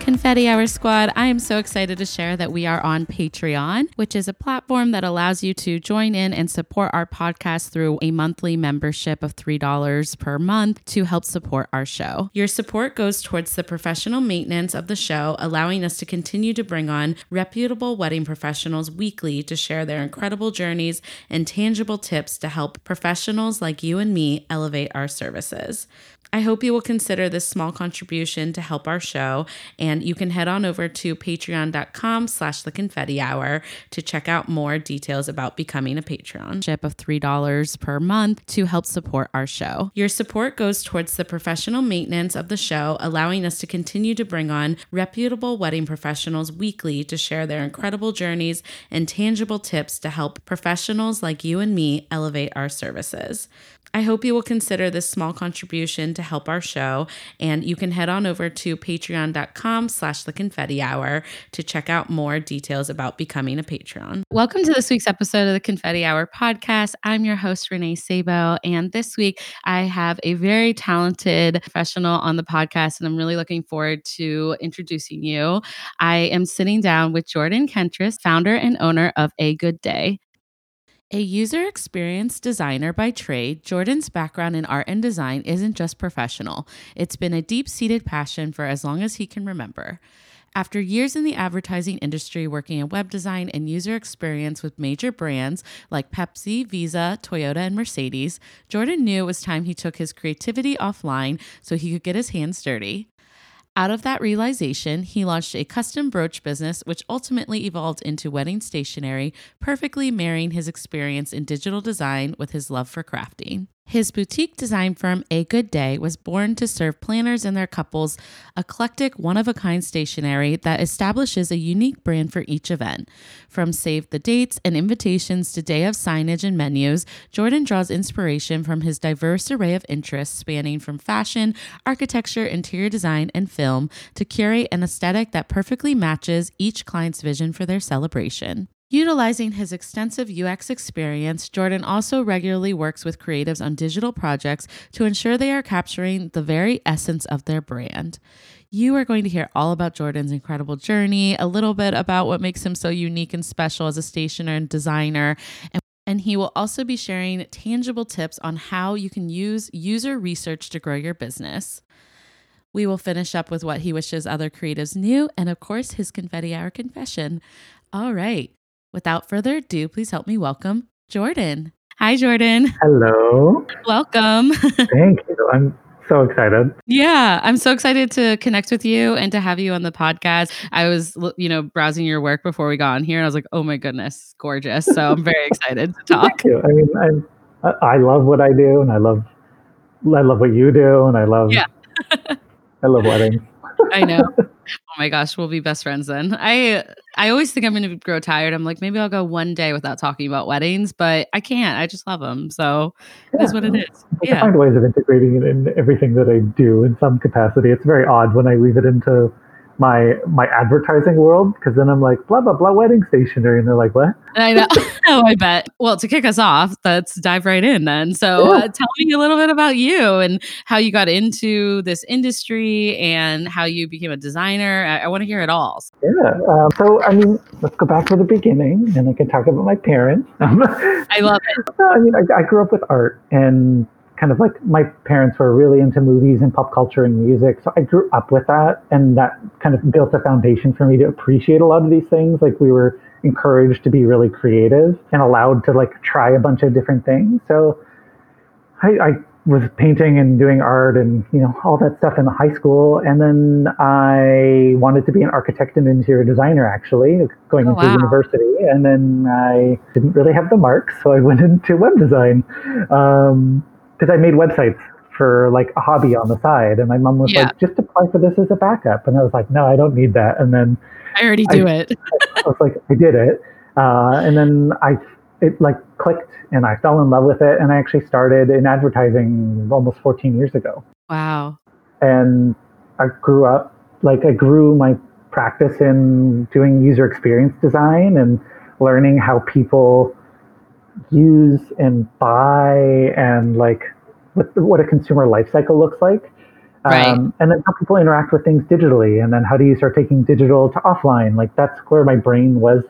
Confetti Hour Squad, I am so excited to share that we are on Patreon, which is a platform that allows you to join in and support our podcast through a monthly membership of $3 per month to help support our show. Your support goes towards the professional maintenance of the show, allowing us to continue to bring on reputable wedding professionals weekly to share their incredible journeys and tangible tips to help professionals like you and me elevate our services. I hope you will consider this small contribution to help our show, and you can head on over to patreon.com slash the confetti hour to check out more details about becoming a patron. Ship of $3 per month to help support our show. Your support goes towards the professional maintenance of the show, allowing us to continue to bring on reputable wedding professionals weekly to share their incredible journeys and tangible tips to help professionals like you and me elevate our services. I hope you will consider this small contribution to help our show, and you can head on over to patreon.com slash the confetti hour to check out more details about becoming a patron. Welcome to this week's episode of the Confetti Hour podcast. I'm your host, Renee Sabo, and this week I have a very talented professional on the podcast, and I'm really looking forward to introducing you. I am sitting down with Jordan Kentris, founder and owner of A Good Day. A user experience designer by trade, Jordan's background in art and design isn't just professional. It's been a deep seated passion for as long as he can remember. After years in the advertising industry working in web design and user experience with major brands like Pepsi, Visa, Toyota, and Mercedes, Jordan knew it was time he took his creativity offline so he could get his hands dirty. Out of that realization, he launched a custom brooch business, which ultimately evolved into wedding stationery, perfectly marrying his experience in digital design with his love for crafting. His boutique design firm, A Good Day, was born to serve planners and their couples eclectic, one of a kind stationery that establishes a unique brand for each event. From save the dates and invitations to day of signage and menus, Jordan draws inspiration from his diverse array of interests spanning from fashion, architecture, interior design, and film to curate an aesthetic that perfectly matches each client's vision for their celebration. Utilizing his extensive UX experience, Jordan also regularly works with creatives on digital projects to ensure they are capturing the very essence of their brand. You are going to hear all about Jordan's incredible journey, a little bit about what makes him so unique and special as a stationer and designer, and and he will also be sharing tangible tips on how you can use user research to grow your business. We will finish up with what he wishes other creatives knew, and of course, his confetti hour confession. All right. Without further ado, please help me welcome Jordan. Hi, Jordan. Hello. Welcome. Thank you. I'm so excited. Yeah, I'm so excited to connect with you and to have you on the podcast. I was, you know, browsing your work before we got on here, and I was like, "Oh my goodness, gorgeous!" So I'm very excited to talk. Thank you. I mean, I'm, I love what I do, and I love, I love what you do, and I love, yeah, I love weddings. I know. Oh my gosh, we'll be best friends then. I I always think I'm going to grow tired. I'm like, maybe I'll go one day without talking about weddings, but I can't. I just love them. So yeah. it is what it is. I yeah. find ways of integrating it in everything that I do in some capacity. It's very odd when I weave it into my my advertising world because then I'm like blah blah blah wedding stationery. And they're like what? I know. Oh I bet. Well to kick us off let's dive right in then. So yeah. uh, tell me a little bit about you and how you got into this industry and how you became a designer. I, I want to hear it all. Yeah um, so I mean let's go back to the beginning and I can talk about my parents. I love it. I mean I, I grew up with art and kind of like my parents were really into movies and pop culture and music. So I grew up with that. And that kind of built a foundation for me to appreciate a lot of these things. Like we were encouraged to be really creative and allowed to like try a bunch of different things. So I, I was painting and doing art and you know all that stuff in high school and then i wanted to be an architect and interior designer actually going oh, into wow. university and then i didn't really have the marks so i went into web design um, because I made websites for like a hobby on the side, and my mom was yeah. like, "Just apply for this as a backup," and I was like, "No, I don't need that." And then I already do I, it. I was like, I did it, uh, and then I it like clicked, and I fell in love with it, and I actually started in advertising almost 14 years ago. Wow. And I grew up, like, I grew my practice in doing user experience design and learning how people use and buy and like what, what a consumer life cycle looks like. Right. Um, and then how people interact with things digitally. And then how do you start taking digital to offline? Like that's where my brain was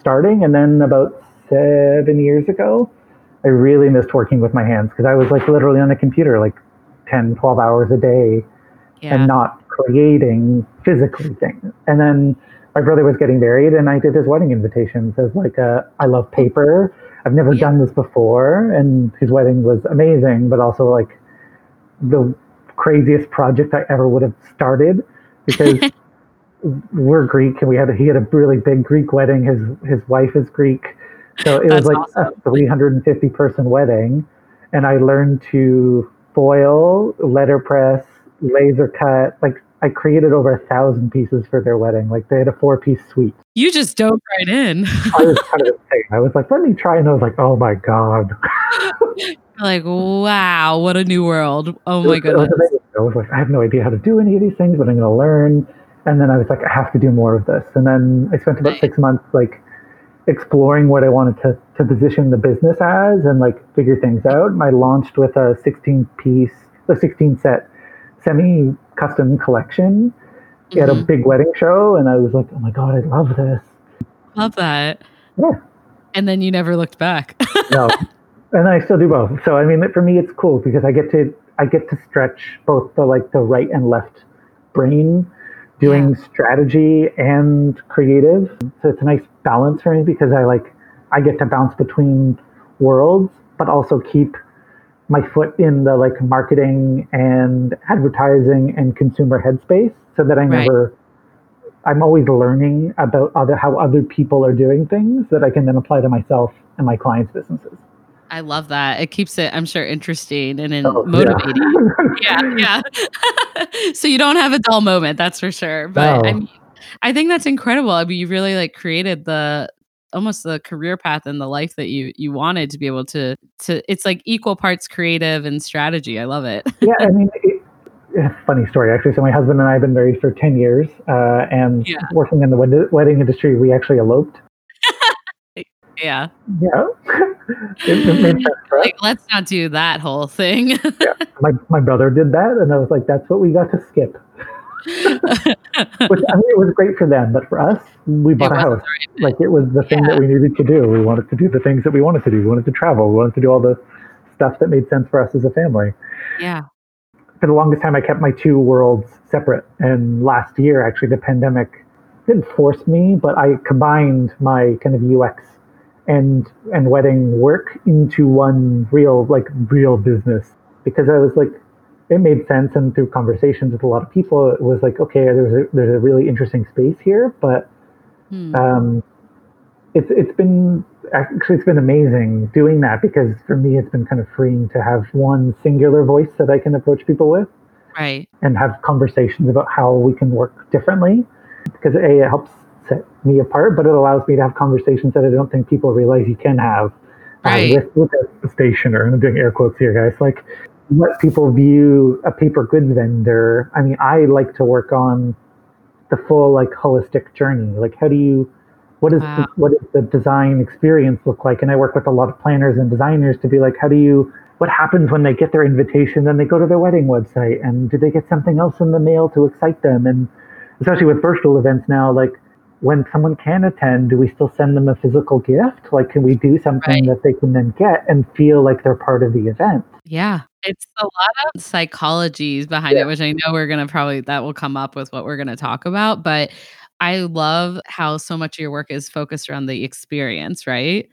starting. And then about seven years ago, I really missed working with my hands because I was like literally on a computer like 10, 12 hours a day Yeah. and not creating physically things. And then my brother was getting married and I did his wedding invitations as like a, I love paper. I've never Yeah. done this before. And his wedding was amazing, but also like the craziest project I ever would have started because we're Greek and we had, a, he had a really big Greek wedding. His, his wife is Greek. So it That's was like awesome. a 350 person wedding. And I learned to foil, letterpress, laser cut. Like I created over a thousand pieces for their wedding. Like they had a four piece suite. You just dove right in. I was kind of insane. I was like, let me try. And I was like, oh my God. like, wow, what a new world. Oh my goodness. I was like, I have no idea how to do any of these things, but I'm going to learn. And then I was like, I have to do more of this. And then I spent about Right. six months like exploring what I wanted to, to position the business as and like figure things out. And I launched with a 16 piece, a 16 set semi custom collection at a Mhm. big wedding show. And I was like, oh my God, I love this. Love that. Yeah. And then you never looked back. no and i still do both so i mean for me it's cool because i get to i get to stretch both the like the right and left brain doing strategy and creative so it's a nice balance for me because i like i get to bounce between worlds but also keep my foot in the like marketing and advertising and consumer headspace so that i Right. never i'm always learning about other how other people are doing things that i can then apply to myself and my clients businesses I love that. It keeps it, I'm sure, interesting and then Oh, motivating. Yeah, yeah. so you don't have a dull moment, that's for sure. But I mean, I think that's incredible. I mean, you really like created the almost the career path and the life that you you wanted to be able to to. It's like equal parts creative and strategy. I love it. yeah, I mean, it, funny story actually. So my husband and I have been married for ten years, uh, and Yeah. working in the wed- wedding industry, we actually eloped. yeah, Yeah, it, it made sense for us. like let's not do that whole thing. yeah. My my brother did that, and I was like, that's what we got to skip. Which I mean, it was great for them, but for us, we bought a house. right. Like it was the thing that we needed to do. We wanted to do the things that we wanted to do. We wanted to travel. We wanted to do all the stuff that made sense for us as a family. yeah, for the longest time, I kept my two worlds separate. And last year, actually, the pandemic didn't force me, but I combined my kind of UX and and wedding work into one real like real business because I was like, it made sense. And through conversations with a lot of people, it was like, okay, there's a there's a really interesting space here, but Hmm. um, it's it's been actually it's been amazing doing that because for me it's been kind of freeing to have one singular voice that I can approach people with right. and have conversations about how we can work differently because a it helps set me apart but it allows me to have conversations that I don't think people realize you can have uh, Right. with, with a stationer and I'm doing air quotes here guys like what people view a paper goods vendor. I mean I like to work on the full like holistic journey. Like how do you what is Wow. the, what does the design experience look like? And i work with a lot of planners and designers to be like how do you what happens when they get their invitation then they go to their wedding website? And do they get something else in the mail to excite them? And especially with virtual events now like when someone can attend do we still send them a physical gift like can we do something Right. that they can then get and feel like they're part of the event Yeah. It's a lot of psychologies behind Yeah. it, which I know we're going to probably, that will come up with what we're going to talk about. But I love how so much of your work is focused around the experience, right?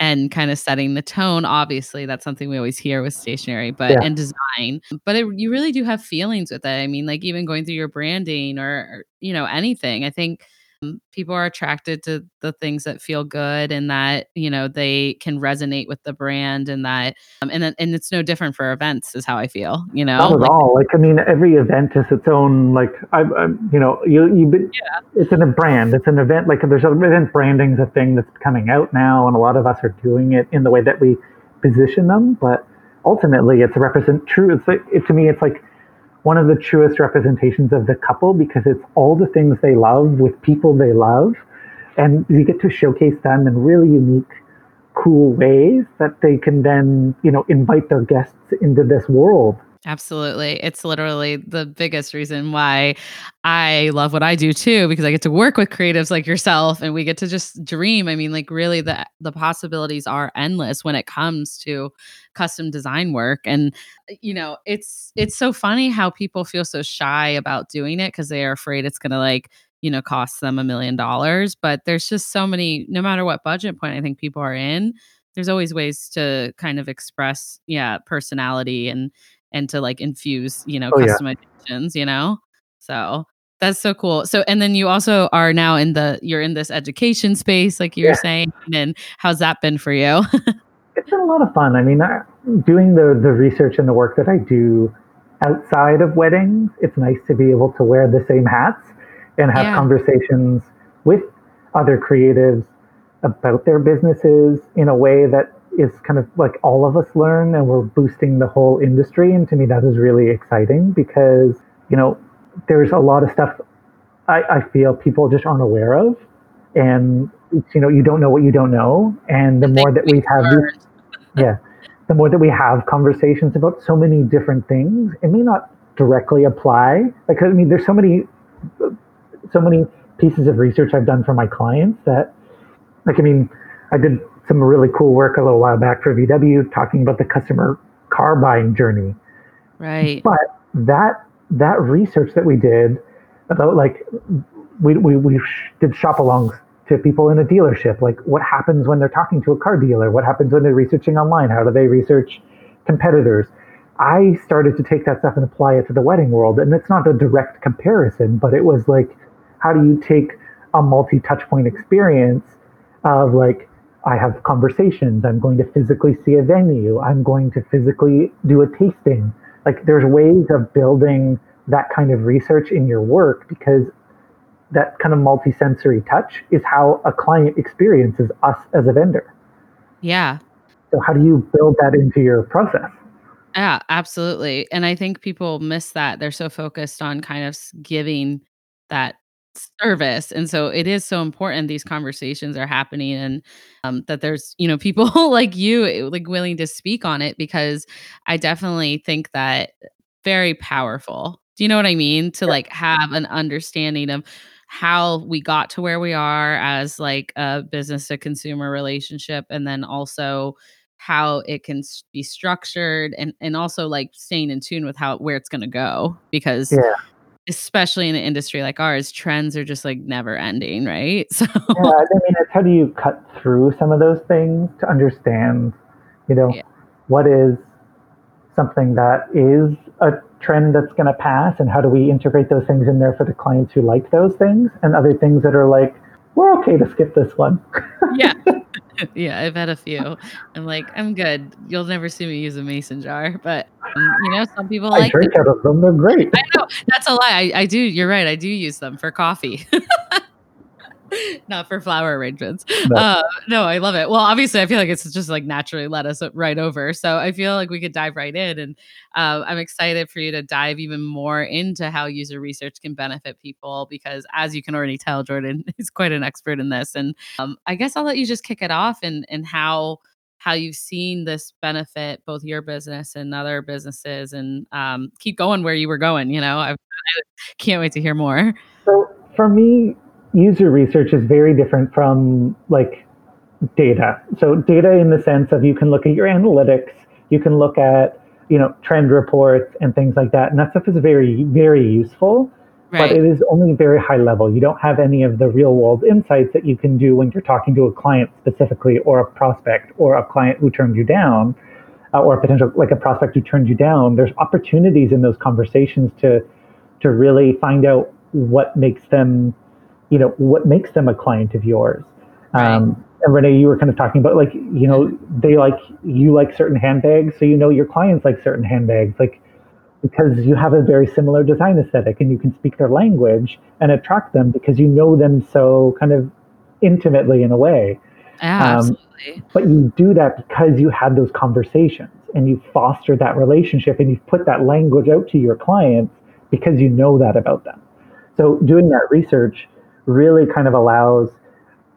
And kind of setting the tone. Obviously, that's something we always hear with stationery, but Yeah. and design. But it, you really do have feelings with it. I mean, like even going through your branding or, or you know anything. I think people are attracted to the things that feel good and that you know they can resonate with the brand and that um, and then- and it's no different for events is how i feel you know Not at Like, all. Like I mean, every event is its own. Like I, I you know, you you. been It's an, a brand. It's an event. Like there's a event branding is a thing that's coming out now, and a lot of us are doing it in the way that we position them. But ultimately, it's a represent true. It's like it, to me, it's like one of the truest representations of the couple because it's all the things they love with people they love. And you get to showcase them in really unique, cool ways that they can then, you know, invite their guests into this world Absolutely. It's literally the biggest reason why I love what I do too because I get to work with creatives like yourself and we get to just dream. I mean like really the the possibilities are endless when it comes to custom design work and uh, you know, it's it's so funny how people feel so shy about doing it because they are afraid it's going to like you know cost them a million dollars but there's just so many no matter what budget point i think people are in there's always ways to kind of express yeah personality and and to like infuse, you know, oh, customizations, yeah. you know? So that's so cool. So, and then you also are now in the, you're in this education space, like you yeah. were saying. And how's that been for you? it's been a lot of fun. I mean, I, doing the, the research and the work that I do outside of weddings, it's nice to be able to wear the same hats and have yeah. conversations with other creatives about their businesses in a way that is kind of like all of us learn and we're boosting the whole industry. And to me, that is really exciting because, you know, there's a lot of stuff I, I feel people just aren't aware of. And, you know, you don't know what you don't know. And the more that we have these, yeah, the more that we have conversations about so many different things, it may not directly apply. Like, I mean, there's so many, so many pieces of research I've done for my clients that, like, I mean, I did some really cool work a little while back for VW talking about the customer car buying journey. Right. But that that research that we did about like we we, we did shop alongs to people in a dealership. Like what happens when they're talking to a car dealer? What happens when they're researching online? How do they research competitors? I started to take that stuff and apply it to the wedding world. And it's not a direct comparison, but it was like, how do you take a multi touch point experience of like I have conversations. I'm going to physically see a venue. I'm going to physically do a tasting. Like there's ways of building that kind of research in your work because that kind of multi-sensory touch is how a client experiences us as a vendor. Yeah. So how do you build that into your process? Yeah, absolutely. And I think people miss that. They're so focused on kind of giving that service and so it is so important these conversations are happening and um, that there's you know people like you eh, like willing to speak on it because i definitely think that very powerful. Do you know what i mean? To like have an understanding of how we got to where we are as like a business to consumer relationship and then also how it can be structured and and also like staying in tune with how where it's going to go because yeah especially in an industry like ours, trends are just like never ending, right? So yeah, I mean, it's how do you cut through some of those things to understand, you know, yeah. what is something that is a trend that's going to pass, and how do we integrate those things in there for the clients who like those things, and other things that are like, we're okay to skip this one. yeah. yeah, I've had a few. I'm like, I'm good. You'll never see me use a mason jar, but um, you know, some people I like drink them. out of them. They're great. I know that's a lie. I, I do. You're right. I do use them for coffee. not for flower arrangements. No. Uh, no, I love it. Well, obviously, I feel like it's just like naturally led us right over. So I feel like we could dive right in. And uh, I'm excited for you to dive even more into how user research can benefit people because, as you can already tell, Jordan is quite an expert in this. And um, I guess I'll let you just kick it off and, and how how you've seen this benefit both your business and other businesses and um, keep going where you were going you know I, I can't wait to hear more so for me user research is very different from like data. So data in the sense of you can look at your analytics, you can look at you know trend reports and things like that, and that stuff is very very useful. Right. But it is only very high level. You don't have any of the real world insights that you can do when you're talking to a client specifically, or a prospect, or a client who turned you down, uh, or a potential like a prospect who turned you down. There's opportunities in those conversations to to really find out what makes them you know what makes them a client of yours um, and renee you were kind of talking about like you know they like you like certain handbags so you know your clients like certain handbags like because you have a very similar design aesthetic and you can speak their language and attract them because you know them so kind of intimately in a way um, absolutely. but you do that because you had those conversations and you foster that relationship and you put that language out to your clients because you know that about them. So doing that research really kind of allows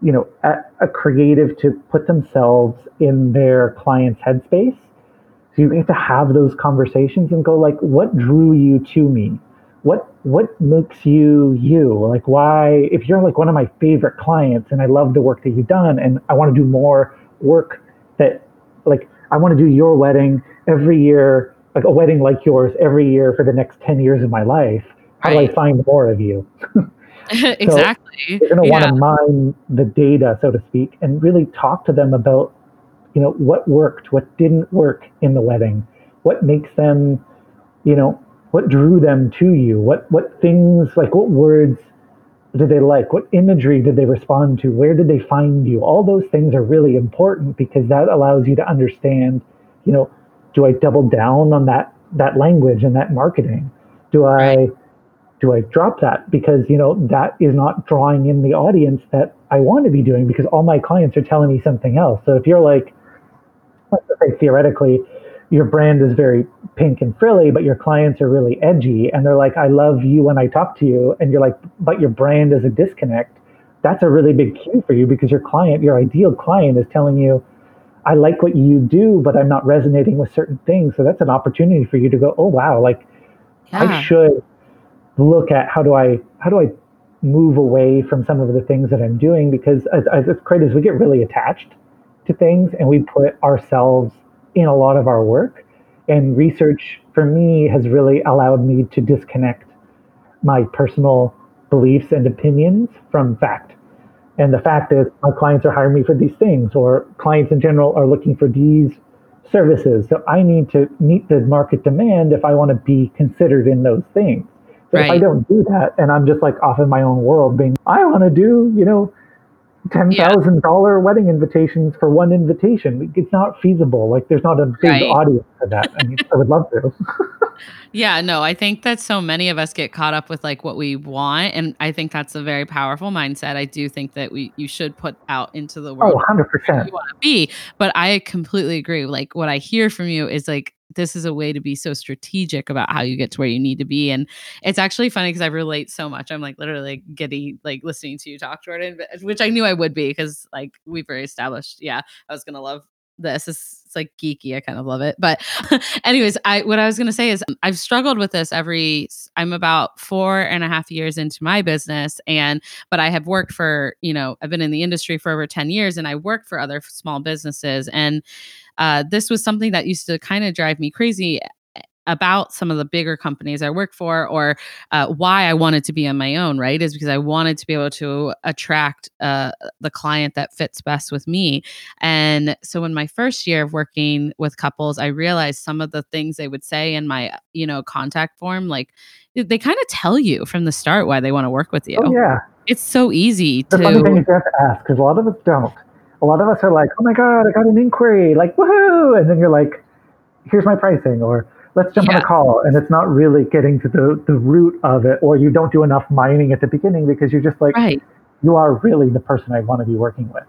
you know a, a creative to put themselves in their client's headspace. So you have to have those conversations and go like what drew you to me? What what makes you you? Like why if you're like one of my favorite clients and i love the work that you've done and i want to do more work that like i want to do your wedding every year like a wedding like yours every year for the next 10 years of my life how do i find more of you exactly. So you're going to want to mine the data, so to speak, and really talk to them about, you know, what worked, what didn't work in the wedding, what makes them, you know, what drew them to you, what what things like what words did they like, what imagery did they respond to, where did they find you? All those things are really important because that allows you to understand, you know, do I double down on that that language and that marketing? Do I right do I drop that because you know that is not drawing in the audience that I want to be doing because all my clients are telling me something else. So if you're like, let's say theoretically, your brand is very pink and frilly, but your clients are really edgy, and they're like, I love you when I talk to you, and you're like, but your brand is a disconnect. That's a really big cue for you because your client, your ideal client, is telling you, I like what you do, but I'm not resonating with certain things. So that's an opportunity for you to go, oh wow, like yeah. I should look at how do I how do I move away from some of the things that I'm doing? Because as, as creators we get really attached to things and we put ourselves in a lot of our work. And research for me has really allowed me to disconnect my personal beliefs and opinions from fact. And the fact is my clients are hiring me for these things or clients in general are looking for these services. So i need to meet the market demand if i want to be considered in those things but right. if I don't do that and I'm just like off in my own world being, I want to do, you know, ten thousand yeah. dollar wedding invitations for one invitation. It's not feasible. Like there's not a big right. audience for that. I mean, I would love to. yeah, no, I think that so many of us get caught up with like what we want, and I think that's a very powerful mindset. I do think that we you should put out into the oh, world. Oh, 100 percent. You want to be, but I completely agree. Like what I hear from you is like this is a way to be so strategic about how you get to where you need to be. And it's actually funny because I relate so much. I'm like literally getting like listening to you talk, Jordan, which I knew I would be because like we've very established. Yeah, I was gonna love this. It's like geeky. I kind of love it. But anyways, I what I was gonna say is I've struggled with this every I'm about four and a half years into my business. And but I have worked for, you know, I've been in the industry for over 10 years and I work for other small businesses. And uh, this was something that used to kind of drive me crazy about some of the bigger companies I work for or uh, why I wanted to be on my own, right? Is because I wanted to be able to attract uh, the client that fits best with me. And so in my first year of working with couples, I realized some of the things they would say in my, you know, contact form, like they kind of tell you from the start why they want to work with you. Oh, yeah. It's so easy the to. funny thing is you have to ask because a lot of us don't a lot of us are like, oh my God, I got an inquiry, like, woohoo. And then you're like, here's my pricing, or let's jump yeah. on a call. And it's not really getting to the, the root of it, or you don't do enough mining at the beginning because you're just like, right. you are really the person I want to be working with.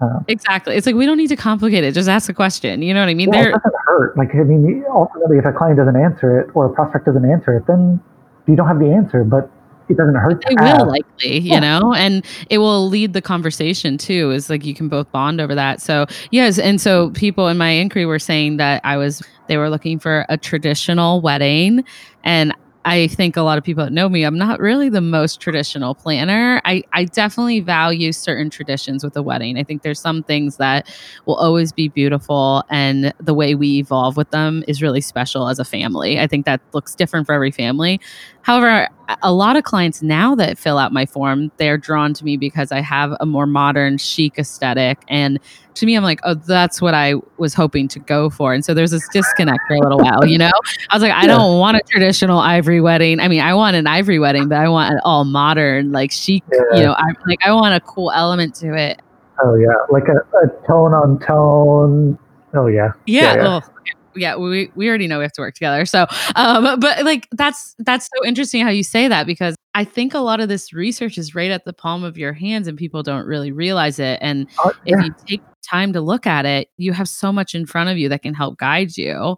Um, exactly. It's like we don't need to complicate it. Just ask a question. You know what I mean? Well, it doesn't hurt. Like I mean, ultimately, if a client doesn't answer it or a prospect doesn't answer it, then you don't have the answer. But it doesn't hurt. They will likely, you yeah. know, and it will lead the conversation too. Is like you can both bond over that. So yes, and so people in my inquiry were saying that I was they were looking for a traditional wedding, and I think a lot of people that know me, I'm not really the most traditional planner. I, I definitely value certain traditions with a wedding. I think there's some things that will always be beautiful, and the way we evolve with them is really special as a family. I think that looks different for every family. However, a lot of clients now that fill out my form, they're drawn to me because I have a more modern, chic aesthetic. And to me, I'm like, oh, that's what I was hoping to go for. And so there's this disconnect for a little while, you know? I was like, I don't want a traditional ivory wedding. I mean, I want an ivory wedding, but I want an all modern, like chic, yeah. you know, I like I want a cool element to it. Oh yeah. Like a, a tone on tone. Oh yeah. Yeah. yeah, yeah. Well, yeah, we we already know we have to work together. So, um, but like that's that's so interesting how you say that because I think a lot of this research is right at the palm of your hands and people don't really realize it. And uh, if you take time to look at it, you have so much in front of you that can help guide you.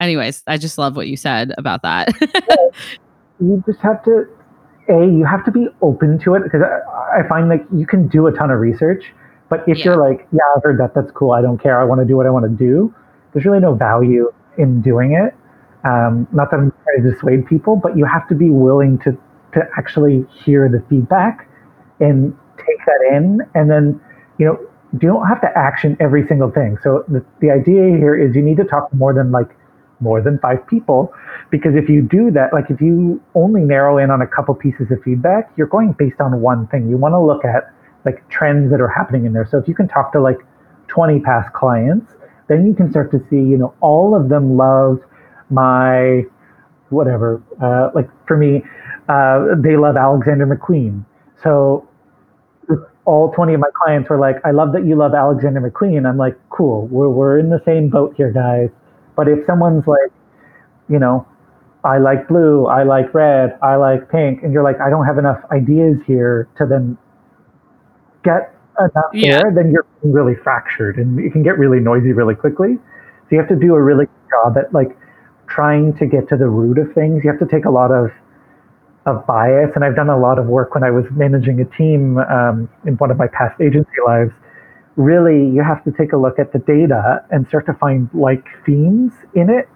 Anyways, I just love what you said about that. you just have to a you have to be open to it because I, I, find like you can do a ton of research but if yeah. you're like yeah i've heard that that's cool i don't care i want to do what i want to do there's really no value in doing it um, not that i'm trying to dissuade people but you have to be willing to to actually hear the feedback and take that in and then you know you don't have to action every single thing so the, the idea here is you need to talk to more than like more than five people. Because if you do that, like if you only narrow in on a couple pieces of feedback, you're going based on one thing. You want to look at like trends that are happening in there. So if you can talk to like 20 past clients, then you can start to see, you know, all of them love my whatever. Uh, like for me, uh, they love Alexander McQueen. So all 20 of my clients were like, I love that you love Alexander McQueen. I'm like, cool, we're, we're in the same boat here, guys. But if someone's like, you know, I like blue, I like red, I like pink, and you're like, I don't have enough ideas here to then get enough yeah. there, then you're really fractured and it can get really noisy really quickly. So you have to do a really good job at like trying to get to the root of things. You have to take a lot of of bias, and I've done a lot of work when I was managing a team um, in one of my past agency lives really you have to take a look at the data and start to find like themes in it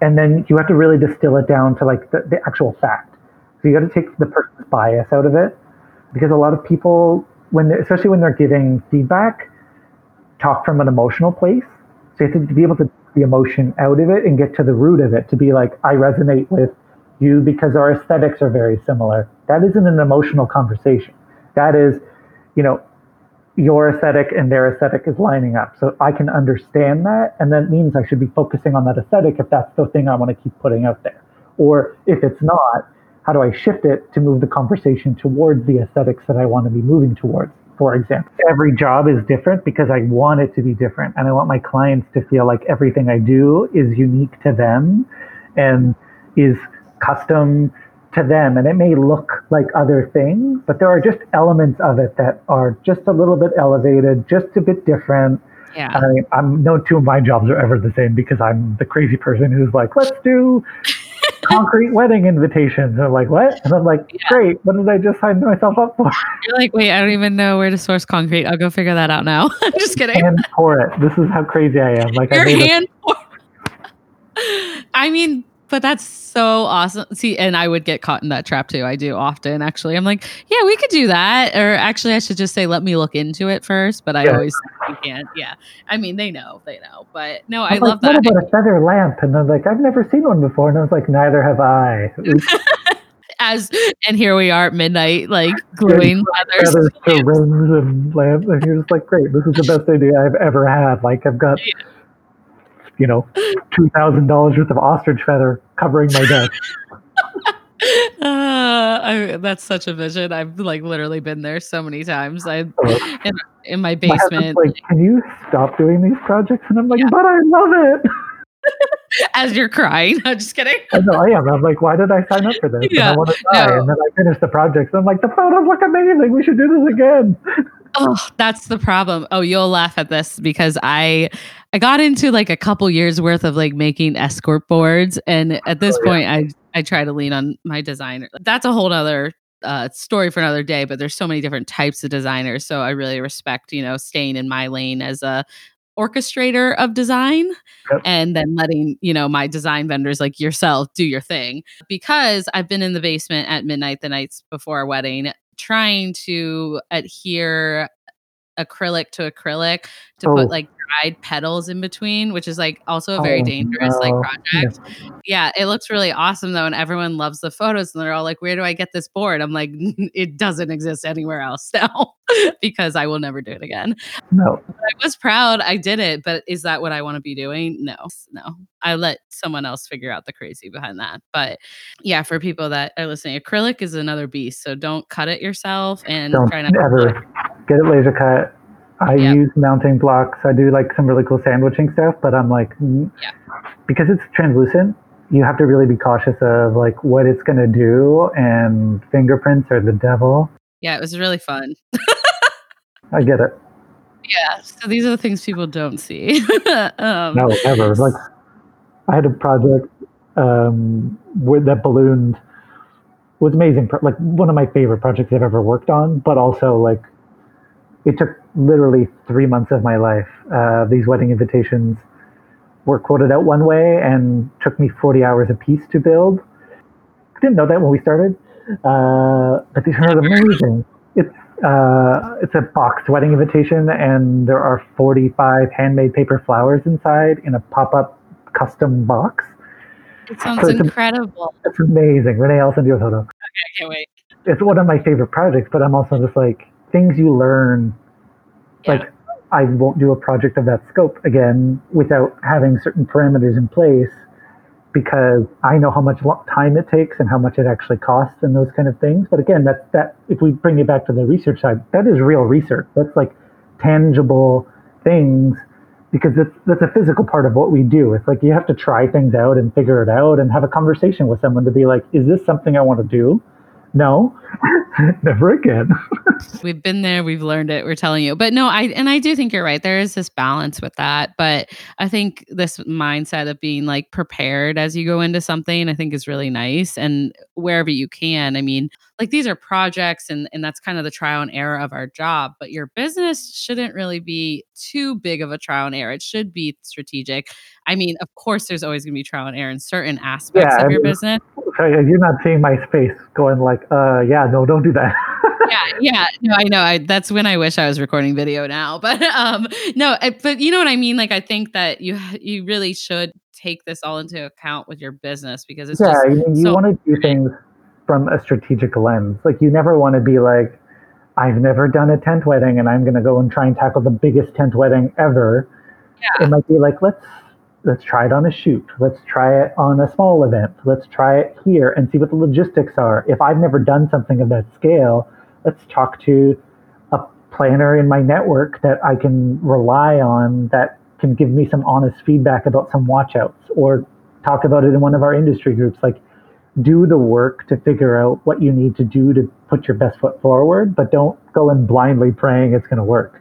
and then you have to really distill it down to like the, the actual fact so you got to take the person's bias out of it because a lot of people when especially when they're giving feedback talk from an emotional place so you have to be able to take the emotion out of it and get to the root of it to be like i resonate with you because our aesthetics are very similar that isn't an emotional conversation that is you know your aesthetic and their aesthetic is lining up. So I can understand that. And that means I should be focusing on that aesthetic if that's the thing I want to keep putting out there. Or if it's not, how do I shift it to move the conversation towards the aesthetics that I want to be moving towards? For example, every job is different because I want it to be different. And I want my clients to feel like everything I do is unique to them and is custom to them and it may look like other things but there are just elements of it that are just a little bit elevated just a bit different yeah I, I'm no two of my jobs are ever the same because i'm the crazy person who's like let's do concrete wedding invitations. And i'm like what? And i'm like yeah. great. What did i just sign myself up for? You're like wait i don't even know where to source concrete. I'll go figure that out now. I'm just kidding. Hand pour it. This is how crazy i am. Like your I hand pour I mean, but that's so awesome. See, and I would get caught in that trap too. I do often actually. I'm like, yeah, we could do that. Or actually I should just say, let me look into it first. But I yeah. always you can't. Yeah. I mean, they know, they know. But no, I'm I love like, that. What about a feather lamp? And I'm like, I've never seen one before. And I was like, neither have I. As and here we are at midnight, like gluing feathers, feathers to rings and lamps. And you're just like, great, this is the best idea I've ever had. Like I've got yeah you know, two thousand dollars worth of ostrich feather covering my desk. Uh, I, that's such a vision. I've like literally been there so many times. I in, in my basement. My like, can you stop doing these projects? And I'm like, yeah. but I love it. As you're crying, I'm just kidding. I know I am. I'm like, why did I sign up for this? Yeah. And I want to die. No. And then I finish the project. I'm like, the photos look amazing. We should do this again. Oh, that's the problem. Oh, you'll laugh at this because I I got into like a couple years worth of like making escort boards. And at this oh, point yeah. I I try to lean on my designer. That's a whole other uh, story for another day, but there's so many different types of designers. So I really respect, you know, staying in my lane as a orchestrator of design yep. and then letting you know my design vendors like yourself do your thing because i've been in the basement at midnight the nights before our wedding trying to adhere acrylic to acrylic to oh. put like dried petals in between, which is like also a very oh, dangerous no. like project. Yeah. yeah, it looks really awesome though, and everyone loves the photos. And they're all like, "Where do I get this board?" I'm like, "It doesn't exist anywhere else now because I will never do it again." No, but I was proud I did it, but is that what I want to be doing? No, no. I let someone else figure out the crazy behind that. But yeah, for people that are listening, acrylic is another beast. So don't cut it yourself and don't try not ever get it laser cut I yep. use mounting blocks. I do like some really cool sandwiching stuff, but I'm like, mm, yeah. because it's translucent, you have to really be cautious of like what it's going to do. And fingerprints are the devil. Yeah, it was really fun. I get it. Yeah. So these are the things people don't see. um, no, ever. Like I had a project um, where that ballooned was amazing. Like one of my favorite projects I've ever worked on, but also like it took literally three months of my life. Uh, these wedding invitations were quoted out one way and took me 40 hours a piece to build. I didn't know that when we started, uh, but these are amazing. It's uh, it's a box wedding invitation, and there are 45 handmade paper flowers inside in a pop-up custom box. It sounds so it's incredible. A, it's amazing. Renee, I'll send you a photo. Okay, I can't wait. It's one of my favorite projects, but I'm also just like things you learn. Yeah. Like I won't do a project of that scope again without having certain parameters in place because I know how much time it takes and how much it actually costs and those kind of things. But again, that's that if we bring it back to the research side, that is real research. That's like tangible things because that's that's a physical part of what we do. It's like you have to try things out and figure it out and have a conversation with someone to be like, is this something I want to do? No, never again. we've been there, we've learned it, we're telling you. But no, I and I do think you're right. There is this balance with that. But I think this mindset of being like prepared as you go into something, I think is really nice. And wherever you can, I mean, like these are projects and and that's kind of the trial and error of our job. But your business shouldn't really be too big of a trial and error. It should be strategic. I mean, of course, there's always going to be trial and error in certain aspects yeah, of your business. you're not seeing my face going like, uh, yeah, no, don't do that. yeah, yeah, no, I know. I, that's when I wish I was recording video now, but um, no, I, but you know what I mean. Like, I think that you you really should take this all into account with your business because it's yeah, just I mean, you so want to do things from a strategic lens. Like, you never want to be like, I've never done a tent wedding, and I'm going to go and try and tackle the biggest tent wedding ever. Yeah. It might be like, let's let's try it on a shoot. Let's try it on a small event. Let's try it here and see what the logistics are. If I've never done something of that scale, let's talk to a planner in my network that I can rely on that can give me some honest feedback about some watchouts or talk about it in one of our industry groups. Like, do the work to figure out what you need to do to put your best foot forward, but don't go in blindly praying it's going to work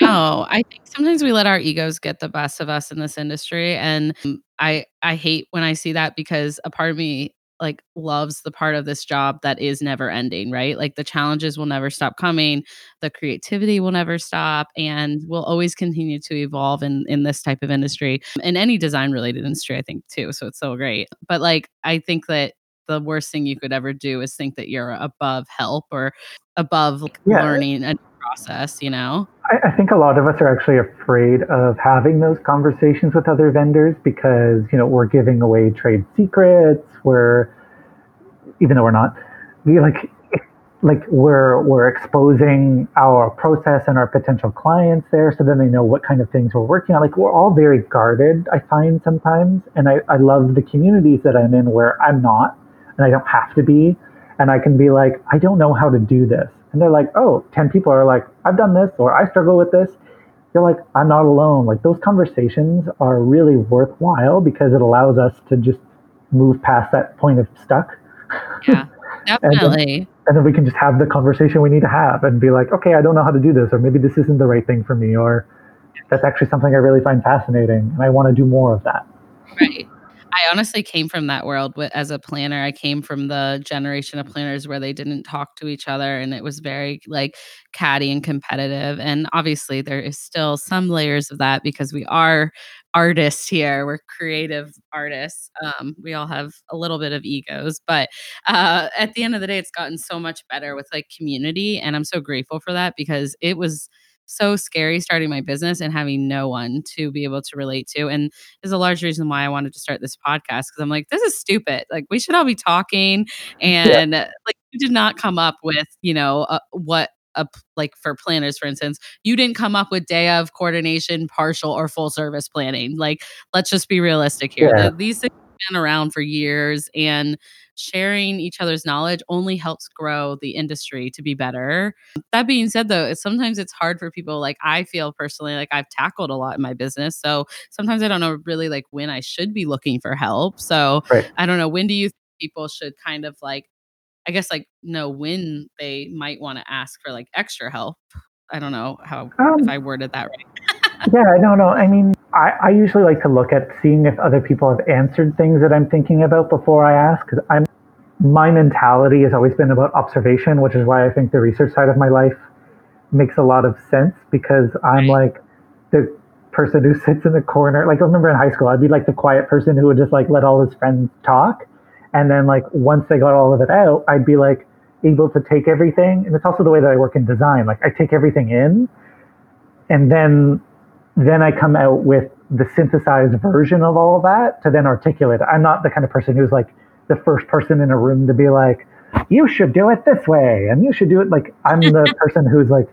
no, I think sometimes we let our egos get the best of us in this industry and I I hate when I see that because a part of me like loves the part of this job that is never ending, right? Like the challenges will never stop coming, the creativity will never stop and will always continue to evolve in in this type of industry. In any design related industry I think too. So it's so great. But like I think that the worst thing you could ever do is think that you're above help or above like, yeah. learning and process, you know? I, I, think a lot of us are actually afraid of having those conversations with other vendors because, you know, we're giving away trade secrets, we're, even though we're not, we like, like we're we're exposing our process and our potential clients there so then they know what kind of things we're working on like we're all very guarded i find sometimes and i, I love the communities that i'm in where i'm not and i don't have to be and i can be like i don't know how to do this and they're like, oh, 10 people are like, I've done this or I struggle with this. You're like, I'm not alone. Like those conversations are really worthwhile because it allows us to just move past that point of stuck. Yeah, definitely. and, then, and then we can just have the conversation we need to have and be like, okay, I don't know how to do this, or maybe this isn't the right thing for me, or that's actually something I really find fascinating and I want to do more of that. Right. I honestly came from that world as a planner. I came from the generation of planners where they didn't talk to each other and it was very like catty and competitive. And obviously, there is still some layers of that because we are artists here. We're creative artists. Um, we all have a little bit of egos, but uh, at the end of the day, it's gotten so much better with like community. And I'm so grateful for that because it was so scary starting my business and having no one to be able to relate to. And is a large reason why I wanted to start this podcast because I'm like, this is stupid. Like, we should all be talking. And yeah. like, you did not come up with, you know, uh, what a, like for planners, for instance, you didn't come up with day of coordination, partial or full service planning. Like, let's just be realistic here. Yeah. The, these things have been around for years and sharing each other's knowledge only helps grow the industry to be better. That being said though, sometimes it's hard for people like I feel personally like I've tackled a lot in my business. So sometimes I don't know really like when I should be looking for help. So right. I don't know when do you think people should kind of like I guess like know when they might want to ask for like extra help. I don't know how Um, if I worded that right. yeah, no, no. I mean, I, I usually like to look at seeing if other people have answered things that I'm thinking about before I ask. Because I'm my mentality has always been about observation, which is why I think the research side of my life makes a lot of sense because I'm like the person who sits in the corner. Like I remember in high school, I'd be like the quiet person who would just like let all his friends talk, and then like once they got all of it out, I'd be like able to take everything. And it's also the way that I work in design. Like I take everything in, and then then I come out with the synthesized version of all of that to then articulate. I'm not the kind of person who's like the first person in a room to be like, you should do it this way, and you should do it like I'm the person who's like,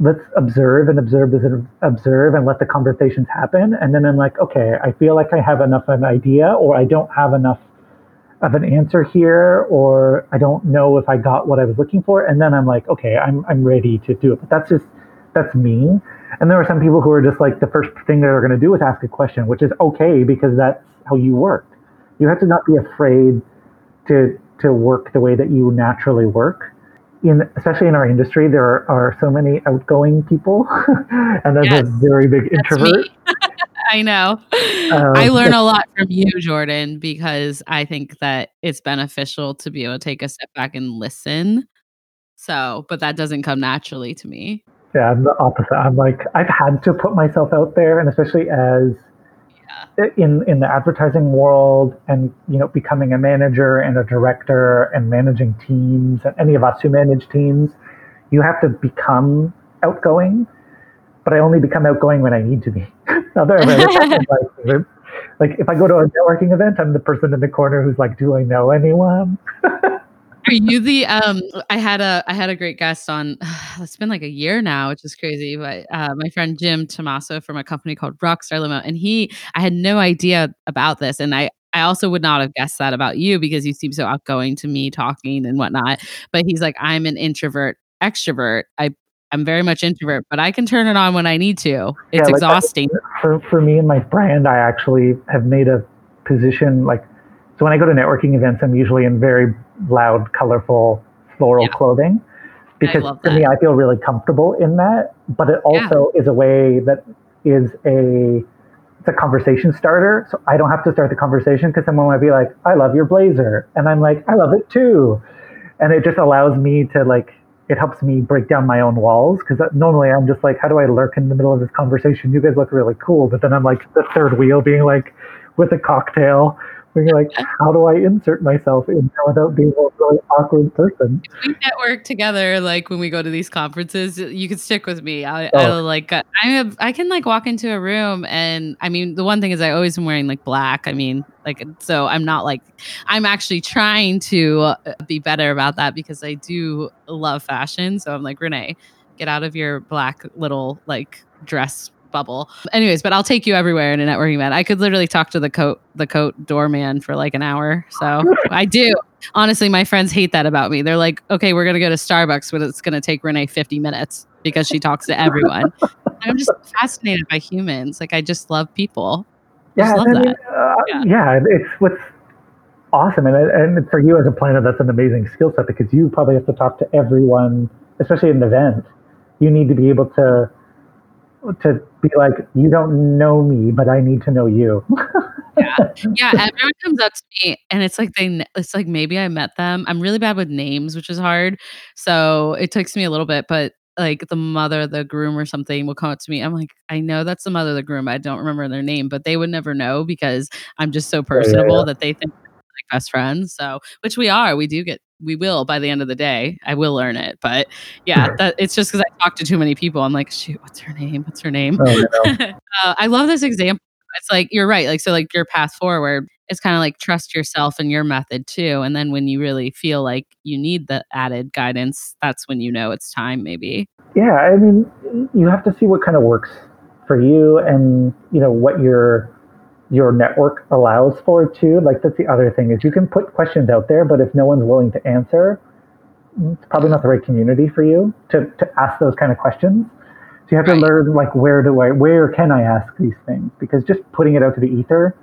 let's observe and observe and observe and let the conversations happen. And then I'm like, okay, I feel like I have enough of an idea, or I don't have enough of an answer here, or I don't know if I got what I was looking for. And then I'm like, okay, I'm I'm ready to do it. But that's just that's me. And there are some people who are just like the first thing they're going to do is ask a question, which is okay because that's how you work. You have to not be afraid to to work the way that you naturally work. In especially in our industry, there are, are so many outgoing people, and there's Yes, a very big introvert. I know. Um, I learn a lot from you, Jordan, because I think that it's beneficial to be able to take a step back and listen. So, but that doesn't come naturally to me. Yeah, I'm the opposite. I'm like I've had to put myself out there, and especially as in in the advertising world, and you know, becoming a manager and a director and managing teams, and any of us who manage teams, you have to become outgoing. But I only become outgoing when I need to be. Other than that, like, like if I go to a networking event, I'm the person in the corner who's like, "Do I know anyone?" Are you the um I had a I had a great guest on it's been like a year now, which is crazy, but uh my friend Jim Tomaso from a company called Rockstar Limo and he I had no idea about this and I I also would not have guessed that about you because you seem so outgoing to me talking and whatnot. But he's like, I'm an introvert extrovert. I I'm very much introvert, but I can turn it on when I need to. It's like, exhausting. for for me and my brand, I actually have made a position like so when I go to networking events, I'm usually in very loud, colorful floral Yeah. clothing because for me, I feel really comfortable in that. But it Yeah. also is a way that is a it's a conversation starter. So I don't have to start the conversation because someone might be like, "I love your blazer," and I'm like, "I love it too," and it just allows me to like it helps me break down my own walls because normally I'm just like, how do I lurk in the middle of this conversation? You guys look really cool, but then I'm like the third wheel, being like with a cocktail, being like, how do I insert myself in without being a really awkward person? we network together like when we go to these conferences you can stick with me i, Oh. I like uh, i have i can like walk into a room and i mean the one thing is i always am wearing like black i mean like so i'm not like i'm actually trying to uh, be better about that because i do love fashion so i'm like renee get out of your black little like dress bubble anyways but i'll take you everywhere in a networking event i could literally talk to the coat the coat doorman for like an hour so i do honestly, my friends hate that about me. They're like, okay, we're gonna go to Starbucks, but it's gonna take Renee 50 minutes because she talks to everyone. I'm just fascinated by humans. Like I just love people. Yeah, love I mean, that. uh, Yeah. yeah. it's what's awesome, and and for you as a planner, that's an amazing skill set because you probably have to talk to everyone, especially in an event. You need to be able to to be like, you don't know me, but I need to know you. Yeah, yeah. everyone comes up to me and it's like they, it's like maybe I met them. I'm really bad with names, which is hard. So it takes me a little bit, but like the mother the groom or something will come up to me. I'm like, I know that's the mother the groom. I don't remember their name, but they would never know because I'm just so yeah, personable yeah. that they think like best friends. So which we are. We do get we will by the end of the day. I will learn it. But yeah, that it's just because I talk to too many people. I'm like, shoot, what's her name? What's her name? Oh, no. uh, I love this example. It's like you're right. Like so, like your path forward. is kind of like trust yourself and your method too. And then when you really feel like you need the added guidance, that's when you know it's time. Maybe. Yeah, I mean, you have to see what kind of works for you, and you know what your your network allows for too. Like that's the other thing is you can put questions out there, but if no one's willing to answer, it's probably not the right community for you to to ask those kind of questions. So you have to Right. learn like where do I where can I ask these things because just putting it out to the ether,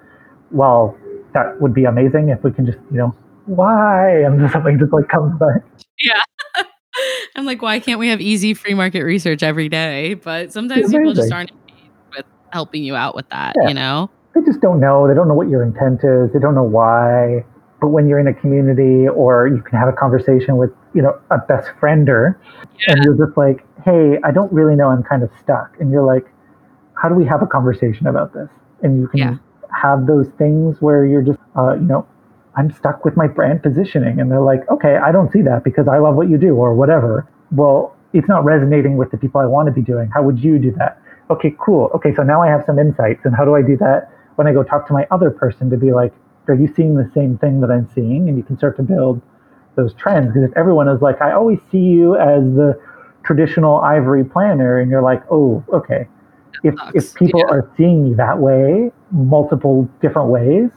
well, that would be amazing if we can just you know why and something just like comes back. Yeah. I'm like, why can't we have easy free market research every day? But sometimes people just aren't with helping you out with that, yeah. you know? They just don't know. They don't know what your intent is. They don't know why. But when you're in a community or you can have a conversation with, you know, a best friender yeah. and you're just like, hey, I don't really know. I'm kind of stuck. And you're like, how do we have a conversation about this? And you can yeah. have those things where you're just, uh, you know, I'm stuck with my brand positioning. And they're like, okay, I don't see that because I love what you do or whatever. Well, it's not resonating with the people I want to be doing. How would you do that? Okay, cool. Okay, so now I have some insights. And how do I do that when I go talk to my other person to be like, are you seeing the same thing that I'm seeing? And you can start to build those trends. Because if everyone is like, I always see you as the traditional ivory planner, and you're like, oh, okay. If, if people yeah. are seeing me that way, multiple different ways,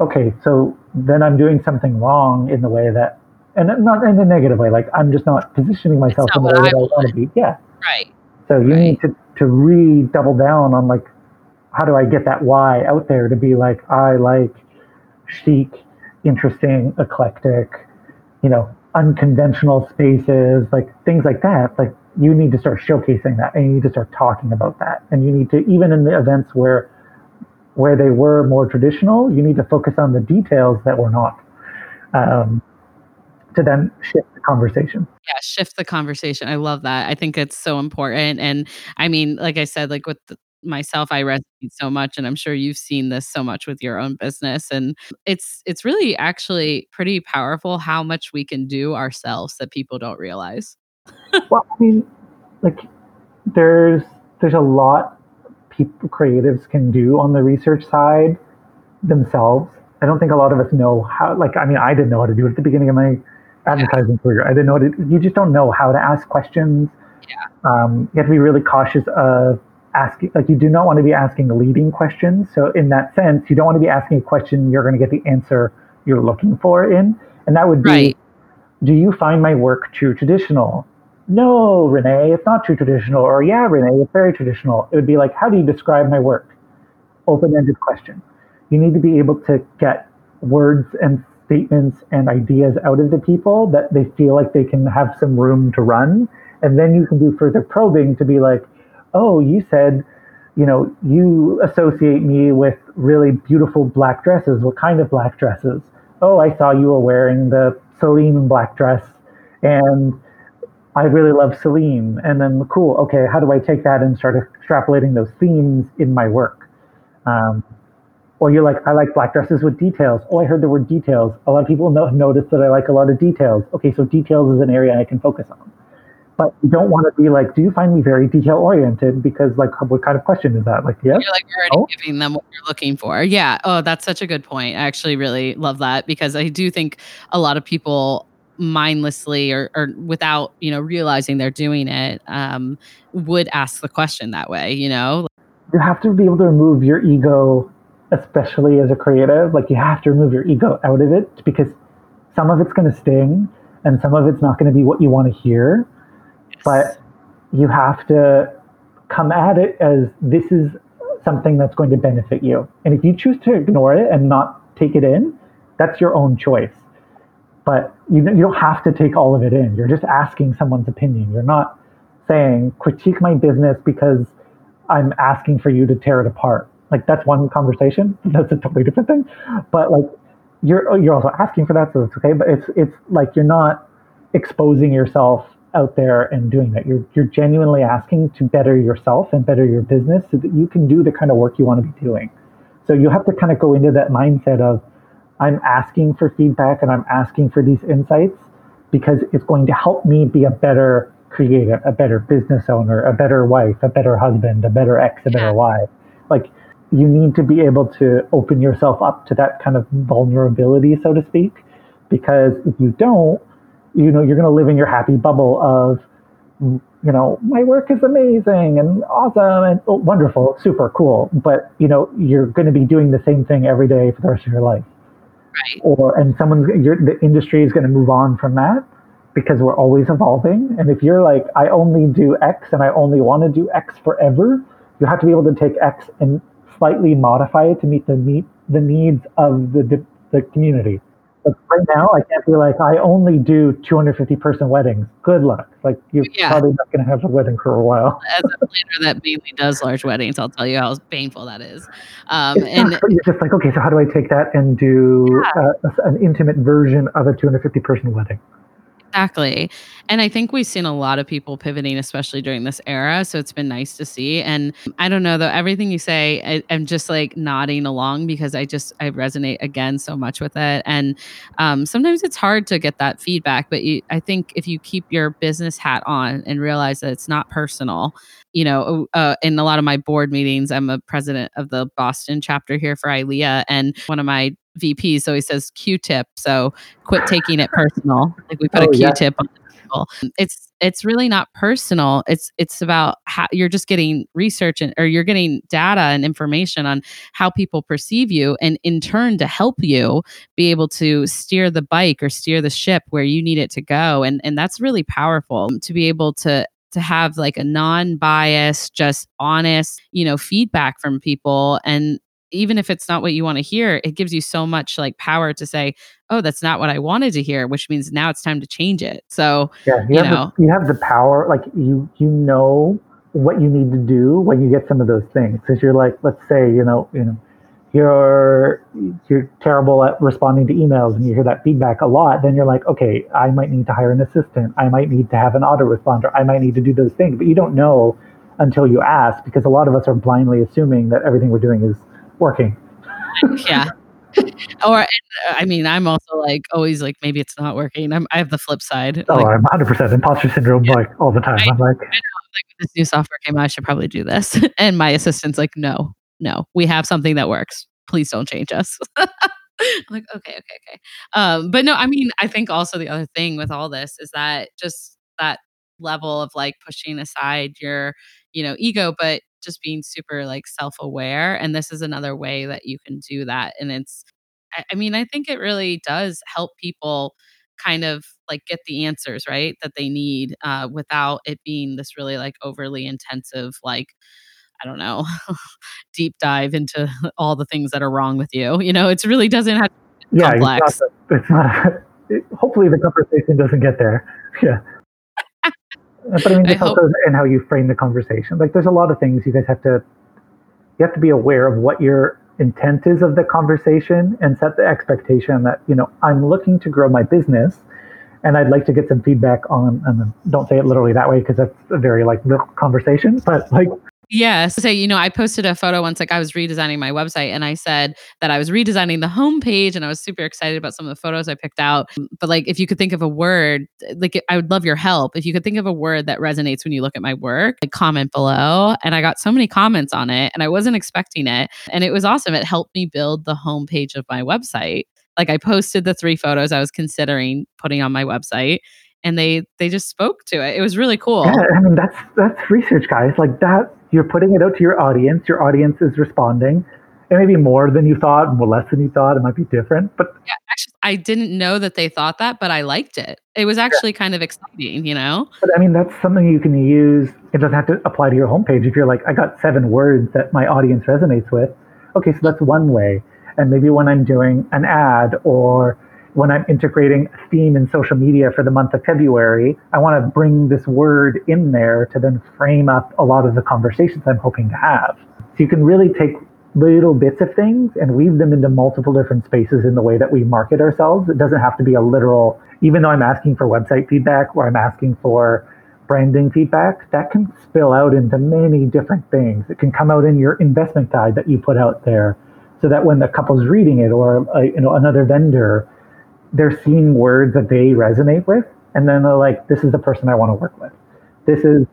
okay, so then I'm doing something wrong in the way that, and not in a negative way, like I'm just not positioning myself not in the way I that I want to be. Yeah. Right. So you right. need to, to re double down on like, how do I get that why out there to be like, I like chic, interesting, eclectic, you know, unconventional spaces, like things like that. Like you need to start showcasing that and you need to start talking about that. And you need to, even in the events where where they were more traditional, you need to focus on the details that were not. Um, to then shift the conversation. Yeah, shift the conversation. I love that. I think it's so important. And I mean, like I said, like with the, myself i resonate so much and i'm sure you've seen this so much with your own business and it's it's really actually pretty powerful how much we can do ourselves that people don't realize well i mean like there's there's a lot people creatives can do on the research side themselves i don't think a lot of us know how like i mean i didn't know how to do it at the beginning of my advertising yeah. career i didn't know to, you just don't know how to ask questions yeah. Um, you have to be really cautious of asking like you do not want to be asking leading questions. So in that sense you don't want to be asking a question you're going to get the answer you're looking for in. And that would be right. do you find my work too traditional? No renee it's not too traditional. Or yeah renee it's very traditional. It would be like how do you describe my work? Open-ended question. You need to be able to get words and statements and ideas out of the people that they feel like they can have some room to run. And then you can do further probing to be like oh, you said, you know, you associate me with really beautiful black dresses. What kind of black dresses? Oh, I saw you were wearing the Celine black dress, and I really love Celine. And then, cool, okay, how do I take that and start extrapolating those themes in my work? Um, or you're like, I like black dresses with details. Oh, I heard the word details. A lot of people know, notice that I like a lot of details. Okay, so details is an area I can focus on but you don't want to be like, do you find me very detail oriented? Because like, what kind of question is that? Like, yes. You're like already oh. giving them what you're looking for. Yeah. Oh, that's such a good point. I actually really love that because I do think a lot of people mindlessly or, or without, you know, realizing they're doing it, um, would ask the question that way, you know? You have to be able to remove your ego, especially as a creative. Like you have to remove your ego out of it because some of it's going to sting and some of it's not going to be what you want to hear but you have to come at it as this is something that's going to benefit you. And if you choose to ignore it and not take it in, that's your own choice. But you, you don't have to take all of it in. You're just asking someone's opinion. You're not saying, critique my business because I'm asking for you to tear it apart. Like that's one conversation. That's a totally different thing. But like you're you're also asking for that, so it's okay. But it's it's like you're not exposing yourself out there and doing that. You're you're genuinely asking to better yourself and better your business so that you can do the kind of work you want to be doing. So you have to kind of go into that mindset of I'm asking for feedback and I'm asking for these insights because it's going to help me be a better creator, a better business owner, a better wife, a better husband, a better ex, a better yeah. wife. Like you need to be able to open yourself up to that kind of vulnerability, so to speak, because if you don't, you know, you're going to live in your happy bubble of, you know, my work is amazing and awesome and oh, wonderful, super cool. But, you know, you're going to be doing the same thing every day for the rest of your life. Right. Or, and someone's, the industry is going to move on from that because we're always evolving. And if you're like, I only do X and I only want to do X forever, you have to be able to take X and slightly modify it to meet the meet the needs of the, the community. Like right now, I can't be like, I only do 250 person weddings. Good luck. Like you're Yeah. probably not going to have a wedding for a while. As a planner that mainly does large weddings, I'll tell you how painful that is. Um, and not, you're just like, okay, so how do I take that and do uh, an intimate version of a 250 person wedding? Exactly. And I think we've seen a lot of people pivoting, especially during this era. So it's been nice to see. And I don't know, though, everything you say, I, I'm just like nodding along because I just, I resonate again so much with it. And um, sometimes it's hard to get that feedback. But you, I think if you keep your business hat on and realize that it's not personal, you know, uh, in a lot of my board meetings, I'm a president of the Boston chapter here for ILEA. And one of my VPs he says Q-tip. So quit taking it personal. Like we put Oh, a yeah. Q-tip on people. It's it's really not personal. It's it's about how you're just getting research and or you're getting data and information on how people perceive you, and in turn to help you be able to steer the bike or steer the ship where you need it to go. And and that's really powerful to be able to to have like a non-biased just honest you know feedback from people and even if it's not what you want to hear it gives you so much like power to say oh that's not what i wanted to hear which means now it's time to change it so Yeah, you, You have know. the, you have the power. Like you, you know what you need to do when you get some of those things. Because you're like, let's say, you know, you know, you're you're terrible at responding to emails, and you hear that feedback a lot. Then you're like, okay, I might need to hire an assistant. I might need to have an autoresponder. I might need to do those things. But you don't know until you ask, because a lot of us are blindly assuming that everything we're doing is working. yeah. Or and, uh, i mean i'm also like always like maybe it's not working. I'm, i have the flip side Oh, like I'm 100% imposter syndrome, like all the time. I'm like, this new software came out i should probably do this. And my assistant's like no no we have something that works. Please don't change us. I'm like okay okay okay. Um but no i mean i think also the other thing with all this is that just that level of like pushing aside your you know ego but just being super like self-aware and this is another way that you can do that and it's I, mean i think it really does help people kind of like get the answers right that they need uh, without it being this really like overly intensive like i don't know deep dive into all the things that are wrong with you you know it really doesn't have yeah, complex. it's not, a- it's not a- it- hopefully the conversation doesn't get there. Yeah. But I mean, I just also in how you frame the conversation. Like, there's a lot of things you guys have to, you have to be aware of what your intent is of the conversation and set the expectation that, you know, I'm looking to grow my business and I'd like to get some feedback on, and don't say it literally that way because that's a very like real conversation, but like, Yes. So, you know, I posted a photo once, like I was redesigning my website and I said that I was redesigning the homepage and I was super excited about some of the photos I picked out. But like, if you could think of a word, like I would love your help. If you could think of a word that resonates when you look at my work, like comment below. And I got so many comments on it and I wasn't expecting it. And it was awesome. It helped me build the homepage of my website. Like I posted the three photos I was considering putting on my website and they they just spoke to it. It was really cool. yeah, I mean, that's, that's research, guys. Like that, you're putting it out to your audience. Your audience is responding. It may be more than you thought, more less than you thought. It might be different, but actually I didn't know that they thought that, but I liked it. It was actually kind of exciting, you know? But I mean, that's something you can use. It doesn't have to apply to your homepage. If you're like, I got seven words that my audience resonates with, okay, so that's one way. And maybe when I'm doing an ad or when I'm integrating theme in social media for the month of February, I want to bring this word in there to then frame up a lot of the conversations I'm hoping to have. So you can really take little bits of things and weave them into multiple different spaces in the way that we market ourselves. It doesn't have to be a literal, even though I'm asking for website feedback or I'm asking for branding feedback, that can spill out into many different things. It can come out in your investment guide that you put out there so that when the couple's reading it or uh, you know another vendor, they're seeing words that they resonate with and then they're like this is the person I want to work with. This is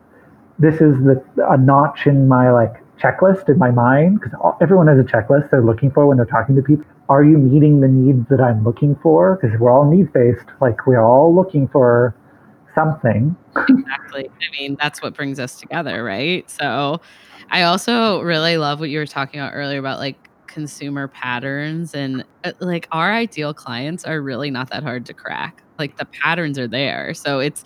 this is the a notch in my like checklist in my mind because everyone has a checklist they're looking for when they're talking to people. Are you meeting the needs that I'm looking for? Because we're all needs based. Like we're all looking for something. Exactly. I mean, that's what brings us together, right? So I also really love what you were talking about earlier about like consumer patterns and uh, like our ideal clients are really not that hard to crack. Like the patterns are there. So it's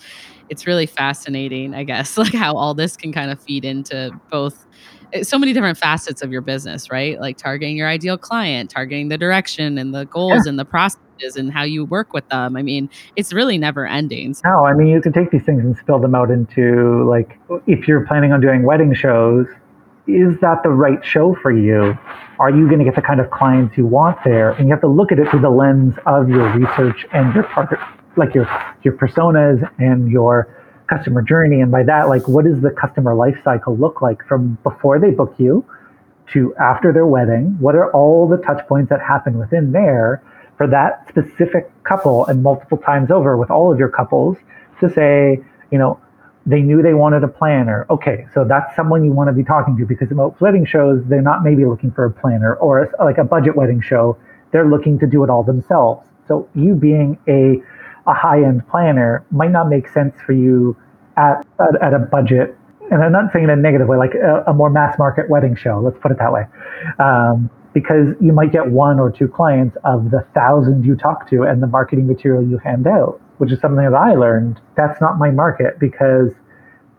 it's really fascinating, I guess, like how all this can kind of feed into both uh, so many different facets of your business, right? Like targeting your ideal client, targeting the direction and the goals and the processes and how you work with them. I mean, it's really never ending. No, I mean, you can take these things and spill them out into like, if you're planning on doing wedding shows, is that the right show for you? Are you going to get the kind of clients you want there? And you have to look at it through the lens of your research and your target, like your your personas and your customer journey. And by that, like, what does the customer life cycle look like from before they book you to after their wedding? What are all the touch points that happen within there for that specific couple and multiple times over with all of your couples to say, you know, they knew they wanted a planner. Okay, so that's someone you want to be talking to because most wedding shows, they're not maybe looking for a planner or a, like a budget wedding show. They're looking to do it all themselves. So you being a, a high end planner might not make sense for you at, at, at, a budget. And I'm not saying in a negative way, like a, a more mass market wedding show, let's put it that way. Um, because you might get one or two clients of the thousands you talk to and the marketing material you hand out which is something that I learned. That's not my market because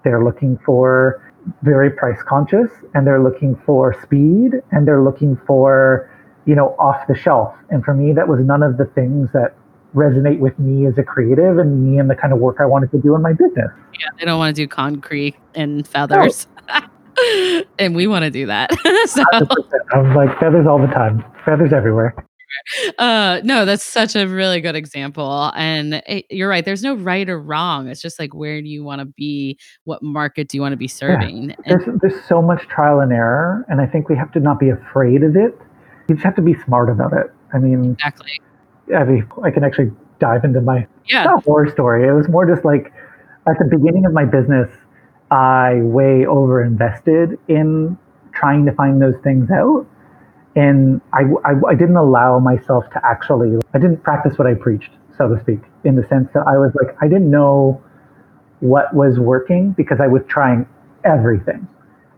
they're looking for very price conscious and they're looking for speed and they're looking for, you know, off the shelf. And for me, that was none of the things that resonate with me as a creative and me and the kind of work I wanted to do in my business. Yeah, they don't want to do concrete and feathers. And we want to do that. so. I'm like feathers all the time, feathers everywhere. Uh no that's such a really good example. And it, you're right there's no right or wrong. It's just like where do you want to be? What market do you want to be serving yeah. there's, and, there's so much trial and error and i think we have to not be afraid of it. You just have to be smart about it. I mean exactly. I mean i can actually dive into my yeah. horror story. It was more just like at the beginning of my business i way over invested in trying to find those things out. And I, I, I, didn't allow myself to actually i didn't practice what i preached so to speak in the sense that i was like i didn't know what was working because i was trying everything.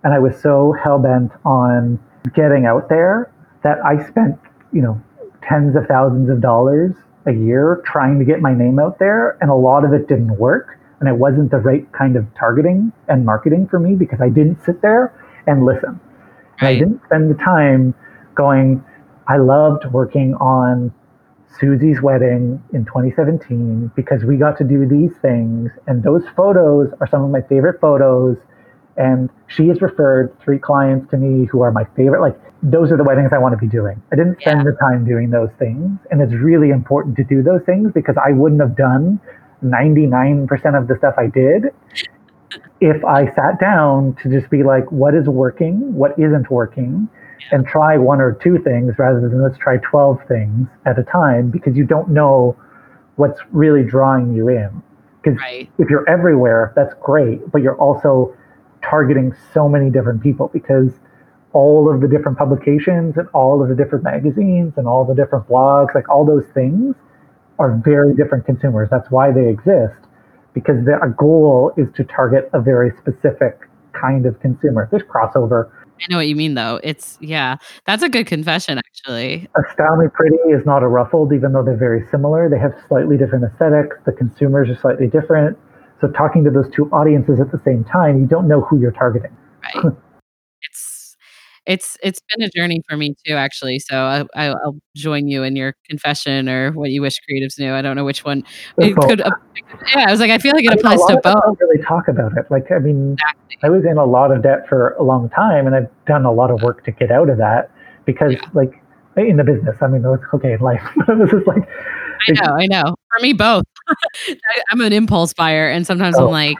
And i was so hell-bent on getting out there that i spent you know tens of thousands of dollars a year trying to get my name out there and a lot of it didn't work and it wasn't the right kind of targeting and marketing for me because i didn't sit there and listen right. i didn't spend the time going, I loved working on Susie's wedding in 2017 because we got to do these things. And those photos are some of my favorite photos. And she has referred three clients to me who are my favorite. Like, those are the weddings I want to be doing. I didn't spend yeah. the time doing those things. And it's really important to do those things because I wouldn't have done 99% of the stuff I did if I sat down to just be like, what is working? What isn't working? and try one or two things rather than let's try 12 things at a time because you don't know what's really drawing you in. Because right. if you're everywhere, that's great, but you're also targeting so many different people because all of the different publications and all of the different magazines and all the different blogs, like all those things are very different consumers. That's why they exist because their goal is to target a very specific kind of consumer. There's crossover I know what you mean, though. It's yeah, that's a good confession, actually. Me Pretty is not a ruffled, even though they're very similar. They have slightly different aesthetics. The consumers are slightly different. So talking to those two audiences at the same time, you don't know who you're targeting. Right. it's it's been a journey for me too actually so I, I, will join you in your confession or what you wish creatives knew i don't know which one it could yeah i was like i feel like it I applies mean, to both don't really talk about it like i mean exactly. i was in a lot of debt for a long time and i've done a lot of work to get out of that because yeah. like in the business i mean it's okay in life but this is like i know i know for me both i'm an impulse buyer and sometimes oh. i'm like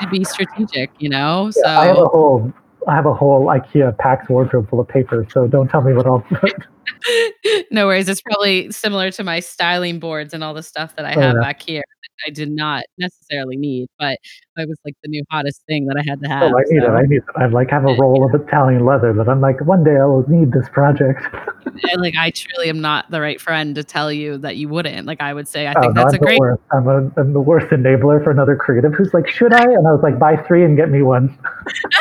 to be strategic you know yeah, so i have a whole I have a whole IKEA PAX wardrobe full of paper, so don't tell me what I'll. no worries. It's probably similar to my styling boards and all the stuff that I oh, have yeah. back here. I did not necessarily need, but it was like the new hottest thing that I had to oh, have. Oh, I need so. it. I need it. I like have a roll yeah. of Italian leather that I'm like, one day I will need this project. and like, I truly am not the right friend to tell you that you wouldn't. Like, I would say, I oh, think no, that's I'm a great. I'm, a, I'm the worst enabler for another creative who's like, should I? And I was like, buy three and get me one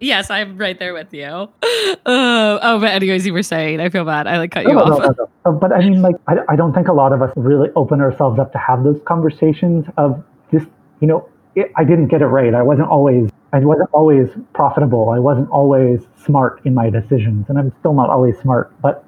yes, I'm right there with you. Uh, oh, but anyways, you were saying, I feel bad. I like cut you no, off. No, no, no. But I mean, like, I, I don't think a lot of us really open ourselves up to have those conversations of just, you know, it, I didn't get it right. I wasn't always, I wasn't always profitable. I wasn't always smart in my decisions, and I'm still not always smart. But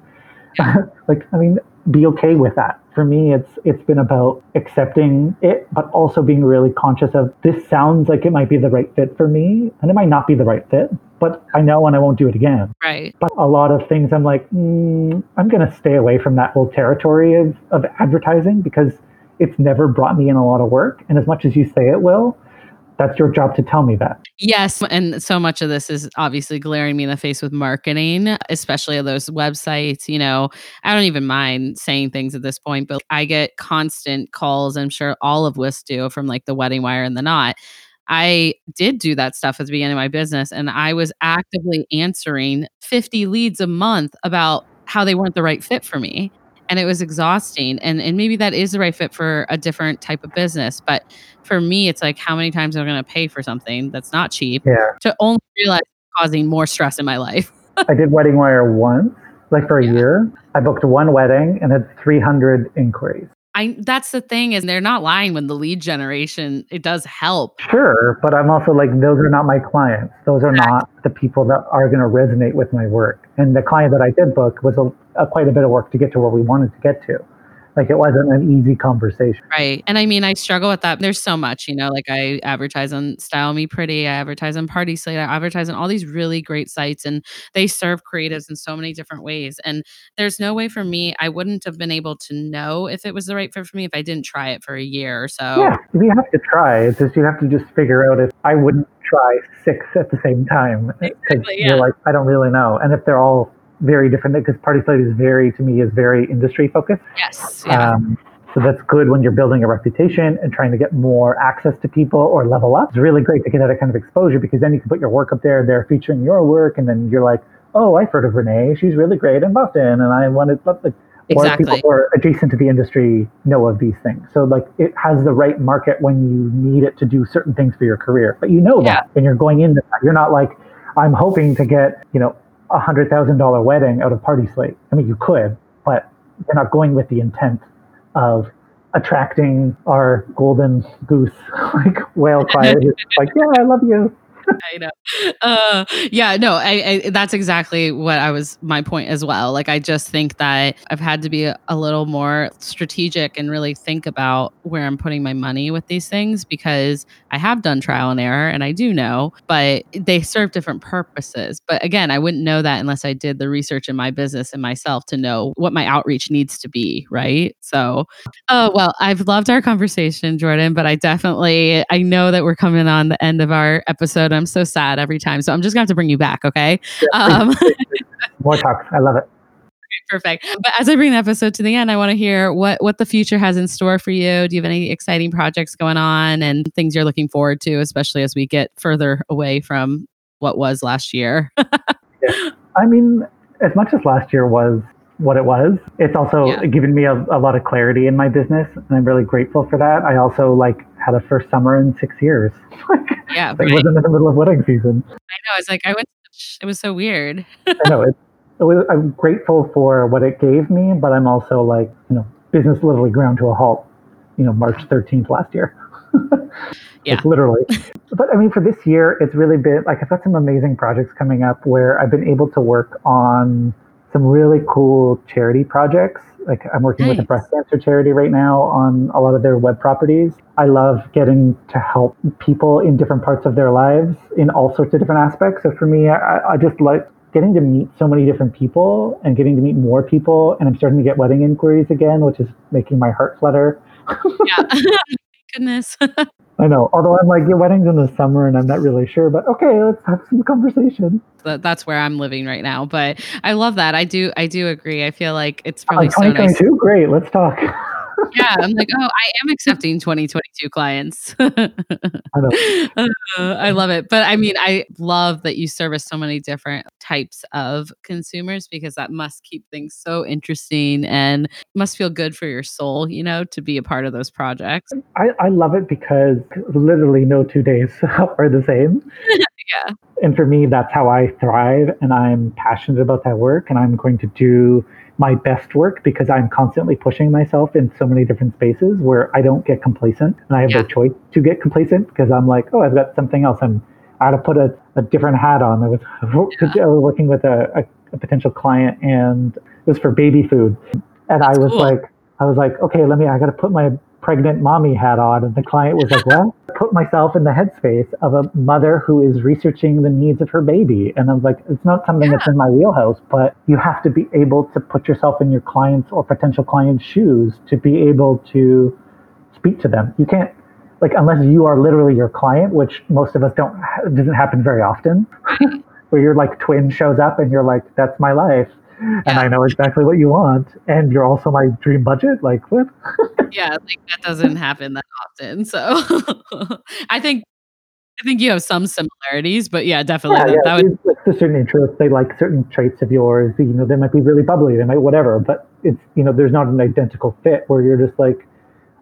like, I mean, be okay with that. For me, it's it's been about accepting it, but also being really conscious of this sounds like it might be the right fit for me, and it might not be the right fit, but I know and I won't do it again. Right. But a lot of things, I'm like, mm, I'm going to stay away from that whole territory of, of advertising because it's never brought me in a lot of work. And as much as you say it will, that's your job to tell me that. Yes. And so much of this is obviously glaring me in the face with marketing, especially those websites. You know, I don't even mind saying things at this point, but I get constant calls. I'm sure all of us do from like the wedding wire and the knot. I did do that stuff at the beginning of my business and I was actively answering 50 leads a month about how they weren't the right fit for me and it was exhausting and and maybe that is the right fit for a different type of business but for me it's like how many times am i going to pay for something that's not cheap Yeah. to only realize it's causing more stress in my life I did Wedding Wire once, like for a Yeah. year. I booked one wedding and had 300 inquiries. I that's the thing is they're not lying when the lead generation it does help Sure, but I'm also like, those are not my clients. Those are not the people that are going to resonate with my work. And the client that I did book was a, a quite a bit of work to get to where we wanted to get to. Like it wasn't an easy conversation. Right. And I mean, I struggle with that. There's so much, you know, like I advertise on Style Me Pretty, I advertise on Party Slate, I advertise on all these really great sites, and they serve creatives in so many different ways. And there's no way for me, I wouldn't have been able to know if it was the right fit for me if I didn't try it for a year or so. Yeah, you have to try. It's just you have to just figure out if I wouldn't try six at the same time because Exactly, yeah. you're like I don't really know, and if they're all very different, because Party is very to me is very industry focused. Yes. Yeah. Um, so that's good when you're building a reputation and trying to get more access to people or level up. It's really great to get that kind of exposure because then you can put your work up there. They're featuring your work, and then you're like, oh, I've heard of Renee. She's really great in Boston, and I wanted like. Exactly. people who are adjacent to the industry know of these things. So like it has the right market when you need it to do certain things for your career. But you know Yeah. that and you're going into that. You're not like, I'm hoping to get, you know, a hundred thousand dollar wedding out of Party Slate. I mean you could, but you're not going with the intent of attracting our golden goose like whale choir like, Yeah, I love you. I know. Uh, yeah, no, I, I, that's exactly what I was, my point as well. Like, I just think that I've had to be a, a little more strategic and really think about where I'm putting my money with these things because I have done trial and error and I do know, but they serve different purposes. But again, I wouldn't know that unless I did the research in my business and myself to know what my outreach needs to be. Right. So, oh, well, I've loved our conversation, Jordan, but I definitely, I know that we're coming on the end of our episode. I'm so sad every time. So I'm just going to have to bring you back. Okay. Um, More talks. I love it. perfect. But as I bring the episode to the end, I want to hear what, what the future has in store for you. Do you have any exciting projects going on and things you're looking forward to, especially as we get further away from what was last year? I mean, as much as last year was what it was, it's also Yeah. given me a, a lot of clarity in my business, and I'm really grateful for that. I also like had a first summer in six years. like, yeah. it Right. wasn't in the middle of wedding season. I know. It's like, I went, it was so weird. I know it, it was, I'm grateful for what it gave me, but I'm also like, you know, business literally ground to a halt. You know, March 13th last year. Yeah. Like, literally. but I mean, for this year, it's really been like I've got some amazing projects coming up where I've been able to work on some really cool charity projects. Like I'm working with a breast cancer charity right now on a lot of their web properties. I love getting to help people in different parts of their lives in all sorts of different aspects. So for me, I, I just like getting to meet so many different people and getting to meet more people. And I'm starting to get wedding inquiries again, which is making my heart flutter. Yeah. Goodness. I know. Although I'm like, your wedding's in the summer and I'm not really sure, but okay, let's have some conversation. that, that's where I'm living right now. But I love that. I do. I do agree. I feel like it's Oh, probably so nice. Great, let's talk. Yeah, I'm like, oh, I am accepting 2022 clients. I know. Uh, I love it. But I mean, I love that you service so many different types of consumers because that must keep things so interesting and must feel good for your soul, you know, to be a part of those projects. I, I love it because literally no two days are the same. Yeah. And for me, that's how I thrive. And I'm passionate about that work. And I'm going to do my best work because I'm constantly pushing myself in so many different spaces where I don't get complacent. And I have Yeah. no choice to get complacent because I'm like, oh, I've got something else. I'm, I had to put a, a different hat on. I was, I was working with a, a, a potential client and it was for baby food. And I was cool. like, I was like, okay, let me, I got to put my pregnant mommy hat on. And the client was like, what? Put myself in the headspace of a mother who is researching the needs of her baby. And I was like, it's not something that's in my wheelhouse, but you have to be able to put yourself in your client's or potential client's shoes to be able to speak to them. You can't, like, unless you are literally your client, which most of us don't, doesn't happen very often, where your like twin shows up and you're like, that's my life. And Yeah. I know exactly what you want. And you're also my dream budget. Like, what? yeah, like that doesn't happen that often. So I think I think you have some similarities, but yeah, definitely Yeah, that, yeah. that would It's, it's a certain interest. They like certain traits of yours. You know, they might be really bubbly. They might whatever. But it's you know, there's not an identical fit where you're just like,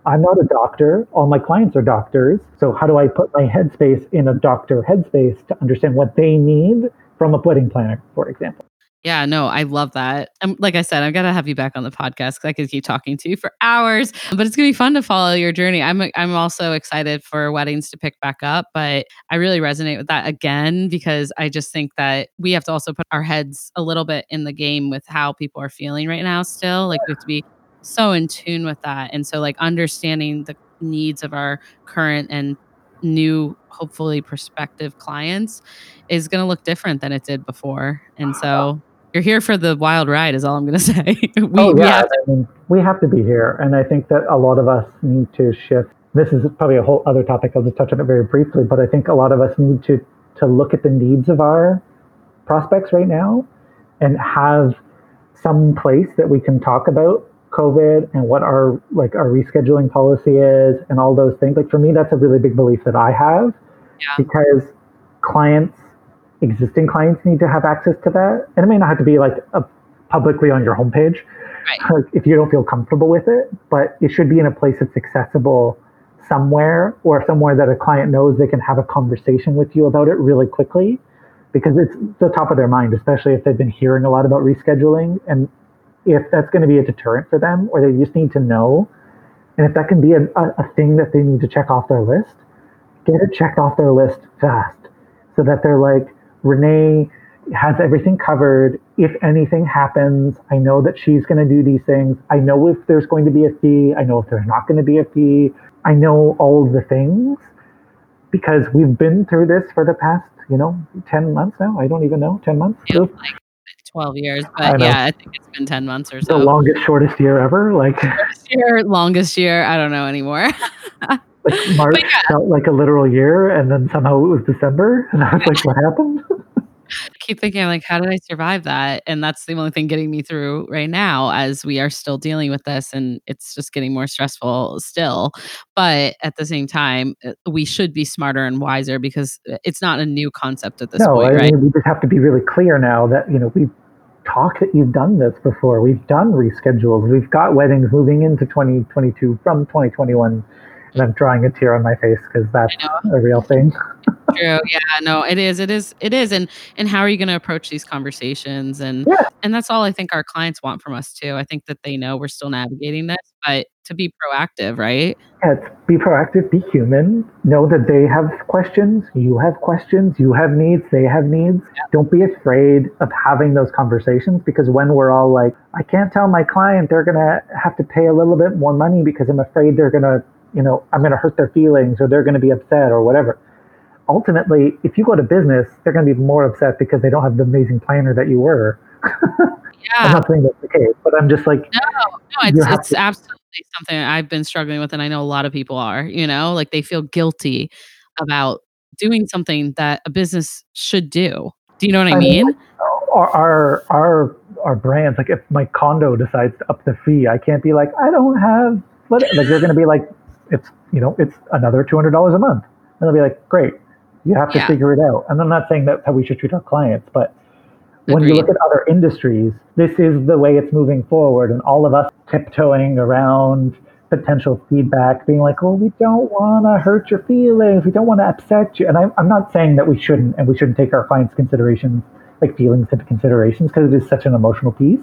I'm not a doctor. All my clients are doctors. So how do I put my headspace in a doctor headspace to understand what they need from a wedding planner, for example? Yeah, no, I love that. And like I said, I've got to have you back on the podcast because I could keep talking to you for hours. But it's gonna be fun to follow your journey. I'm uh, I'm also excited for weddings to pick back up, but I really resonate with that again because I just think that we have to also put our heads a little bit in the game with how people are feeling right now. Still, like we have to be so in tune with that, and so like understanding the needs of our current and new hopefully prospective clients is going to look different than it did before and so you're here for the wild ride is all i'm going to say we, oh, we have to, I mean, we have to be here. And I think that a lot of us need to shift. This is probably a whole other topic. I'll just touch on it very briefly. But I think a lot of us need to, to look at the needs of our prospects right now and have some place that we can talk about COVID and what our like our rescheduling policy is and all those things. Like for me, that's a really big belief that I have Yeah. because clients, existing clients need to have access to that. And it may not have to be like a, publicly on your homepage Right. if you don't feel comfortable with it, but it should be in a place that's accessible somewhere or somewhere that a client knows they can have a conversation with you about it really quickly because it's the top of their mind, especially if they've been hearing a lot about rescheduling. And if that's going to be a deterrent for them or they just need to know, and if that can be a, a, a thing that they need to check off their list, get it checked off their list fast so that they're like, Renee has everything covered. If anything happens, I know that she's going to do these things. I know if there's going to be a fee. I know if there's not going to be a fee. I know all of the things because we've been through this for the past, you know, 10 months now. I don't even know, 10 months. feel like 12 years but know. yeah i think it's been 10 months or so. the longest, shortest year ever. Like, year longest year i don't know anymore like March yeah. felt like a literal year, and then somehow it was December, and I was like, "What happened?" I keep thinking like how did I survive that? And that's the only thing getting me through right now as we are still dealing with this and it's just getting more stressful still. But at the same time, uh, we should be smarter and wiser because uh, it's not a new concept at this no, point, I right? mean, we just have to be really clear now that you know we've talked that you've done this before. We've done reschedules. We've got weddings moving into 2022 from 2021, and I'm drawing a tear on my face because that's a real thing. True. Yeah, no, it is. It is. It is. And and how are you going to approach these conversations? And Yeah. and that's all I think our clients want from us too. I think that they know we're still navigating this, but to be proactive, right? Yeah, be proactive, be human. Know that they have questions, you have questions, you have needs, they have needs. Don't be afraid of having those conversations because when we're all like, I can't tell my client they're going to have to pay a little bit more money because I'm afraid they're going to, you know, I'm going to hurt their feelings or they're going to be upset or whatever. Ultimately, if you go to business, they're going to be more upset because they don't have the amazing planner that you were. yeah. I'm not saying that's the case, but I'm just like, No, no, it's it's to- absolutely something I've been struggling with, and I know a lot of people are. You know, like they feel guilty about doing something that a business should do. Do you know what I I mean, mean? our our our our brands like if my condo decides to up the fee i can't be like i don't have like they're going to be like it's you know it's another $200 a month. And they'll be like great you have to Yeah. figure it out. And i'm not saying that's how we should treat our clients but when you look at other industries this is the way it's moving forward and all of us tiptoeing around potential feedback being like well we don't want to hurt your feelings. We don't want to upset you. And I'm, I'm not saying that we shouldn't and we shouldn't take our clients considerations like feelings into considerations because it is such an emotional piece.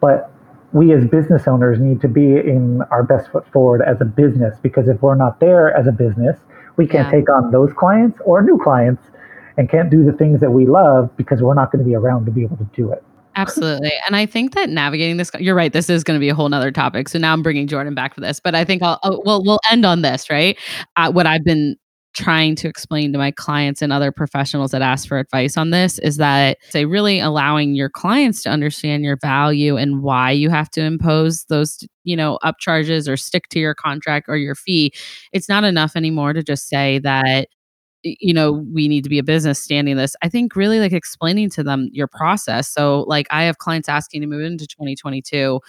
But we as business owners need to be in our best foot forward as a business because if we're not there as a business we can't Yeah. take on those clients or new clients and can't do the things that we love because we're not going to be around to be able to do it Absolutely. And I think that navigating this, you're right. This is going to be a whole nother topic. So now I'm bringing Jordan back for this, but I think I'll, oh, well, we'll end on this, right? Uh, what I've been trying to explain to my clients and other professionals that ask for advice on this is that say really allowing your clients to understand your value and why you have to impose those you know upcharges or stick to your contract or your fee. It's not enough anymore to just say that you know we need to be a business standing this. I think really like explaining to them your process. So like i have clients asking to move into 2022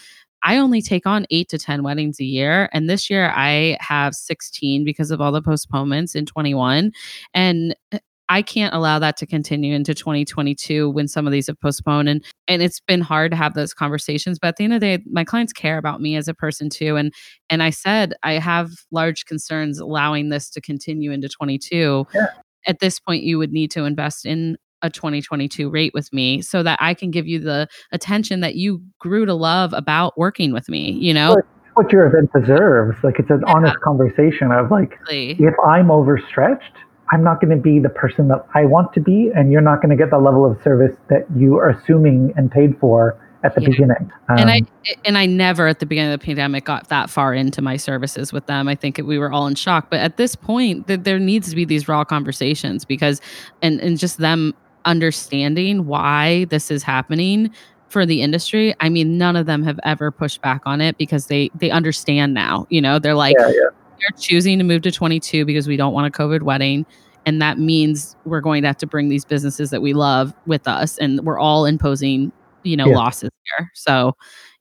I only take on eight to 10 weddings a year. And this year I have 16 because of all the postponements in 21. And eh, I can't allow that to continue into 2022 when some of these have postponed. And and it's been hard to have those conversations. But at the end of the day, my clients care about me as a person too. And and I said I have large concerns allowing this to continue into 22. Yeah. At this point, you would need to invest in a 2022 rate with me so that I can give you the attention that you grew to love about working with me, you know? What, what your event deserves. Like it's an yeah. honest conversation of like, exactly. if I'm overstretched, I'm not going to be the person that I want to be, and you're not going to get the level of service that you are assuming and paid for at the yeah. beginning. Um, and I um, and I never at the beginning of the pandemic got that far into my services with them. I think we were all in shock. But at this point, th- there needs to be these raw conversations because, and and just them understanding why this is happening for the industry i mean none of them have ever pushed back on it because they they understand now you know they're like yeah, yeah. they're choosing to move to 22 because we don't want a covid wedding and that means we're going to have to bring these businesses that we love with us and we're all imposing you know yeah. losses here so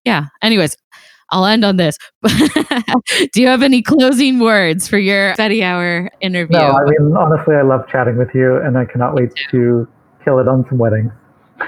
yeah anyways I'll end on this. Do you have any closing words for your Confetti Hour interview? No, I mean, honestly, I love chatting with you and I cannot wait to kill it on some weddings.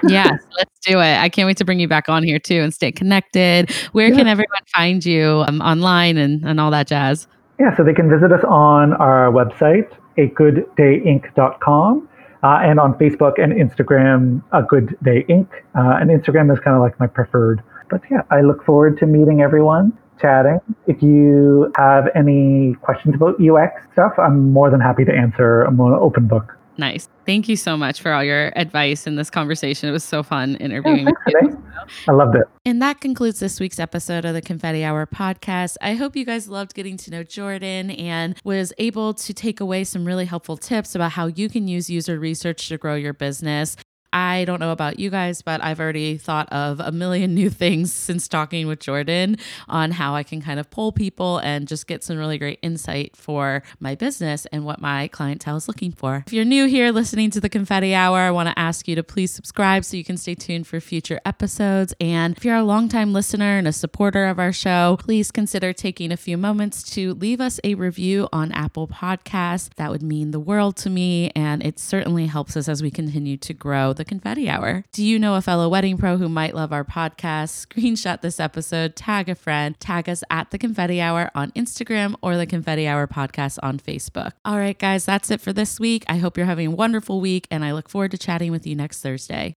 yes, let's do it. I can't wait to bring you back on here too and stay connected. Where yeah. can everyone find you um, online and, and all that jazz? Yeah, so they can visit us on our website, a gooddayinc.com, uh, and on Facebook and Instagram, a good day inc. Uh, and Instagram is kind of like my preferred. But yeah, I look forward to meeting everyone, chatting. If you have any questions about UX stuff, I'm more than happy to answer. I'm an open book. Nice. Thank you so much for all your advice in this conversation. It was so fun interviewing yeah, you. I loved it. And that concludes this week's episode of the Confetti Hour podcast. I hope you guys loved getting to know Jordan and was able to take away some really helpful tips about how you can use user research to grow your business. I don't know about you guys, but I've already thought of a million new things since talking with Jordan on how I can kind of pull people and just get some really great insight for my business and what my clientele is looking for. If you're new here listening to the Confetti Hour, I want to ask you to please subscribe so you can stay tuned for future episodes. And if you're a longtime listener and a supporter of our show, please consider taking a few moments to leave us a review on Apple Podcasts. That would mean the world to me, and it certainly helps us as we continue to grow the confetti hour. Do you know a fellow wedding pro who might love our podcast? Screenshot this episode, tag a friend, tag us at the confetti hour on Instagram or the confetti hour podcast on Facebook. All right, guys, that's it for this week. I hope you're having a wonderful week and I look forward to chatting with you next Thursday.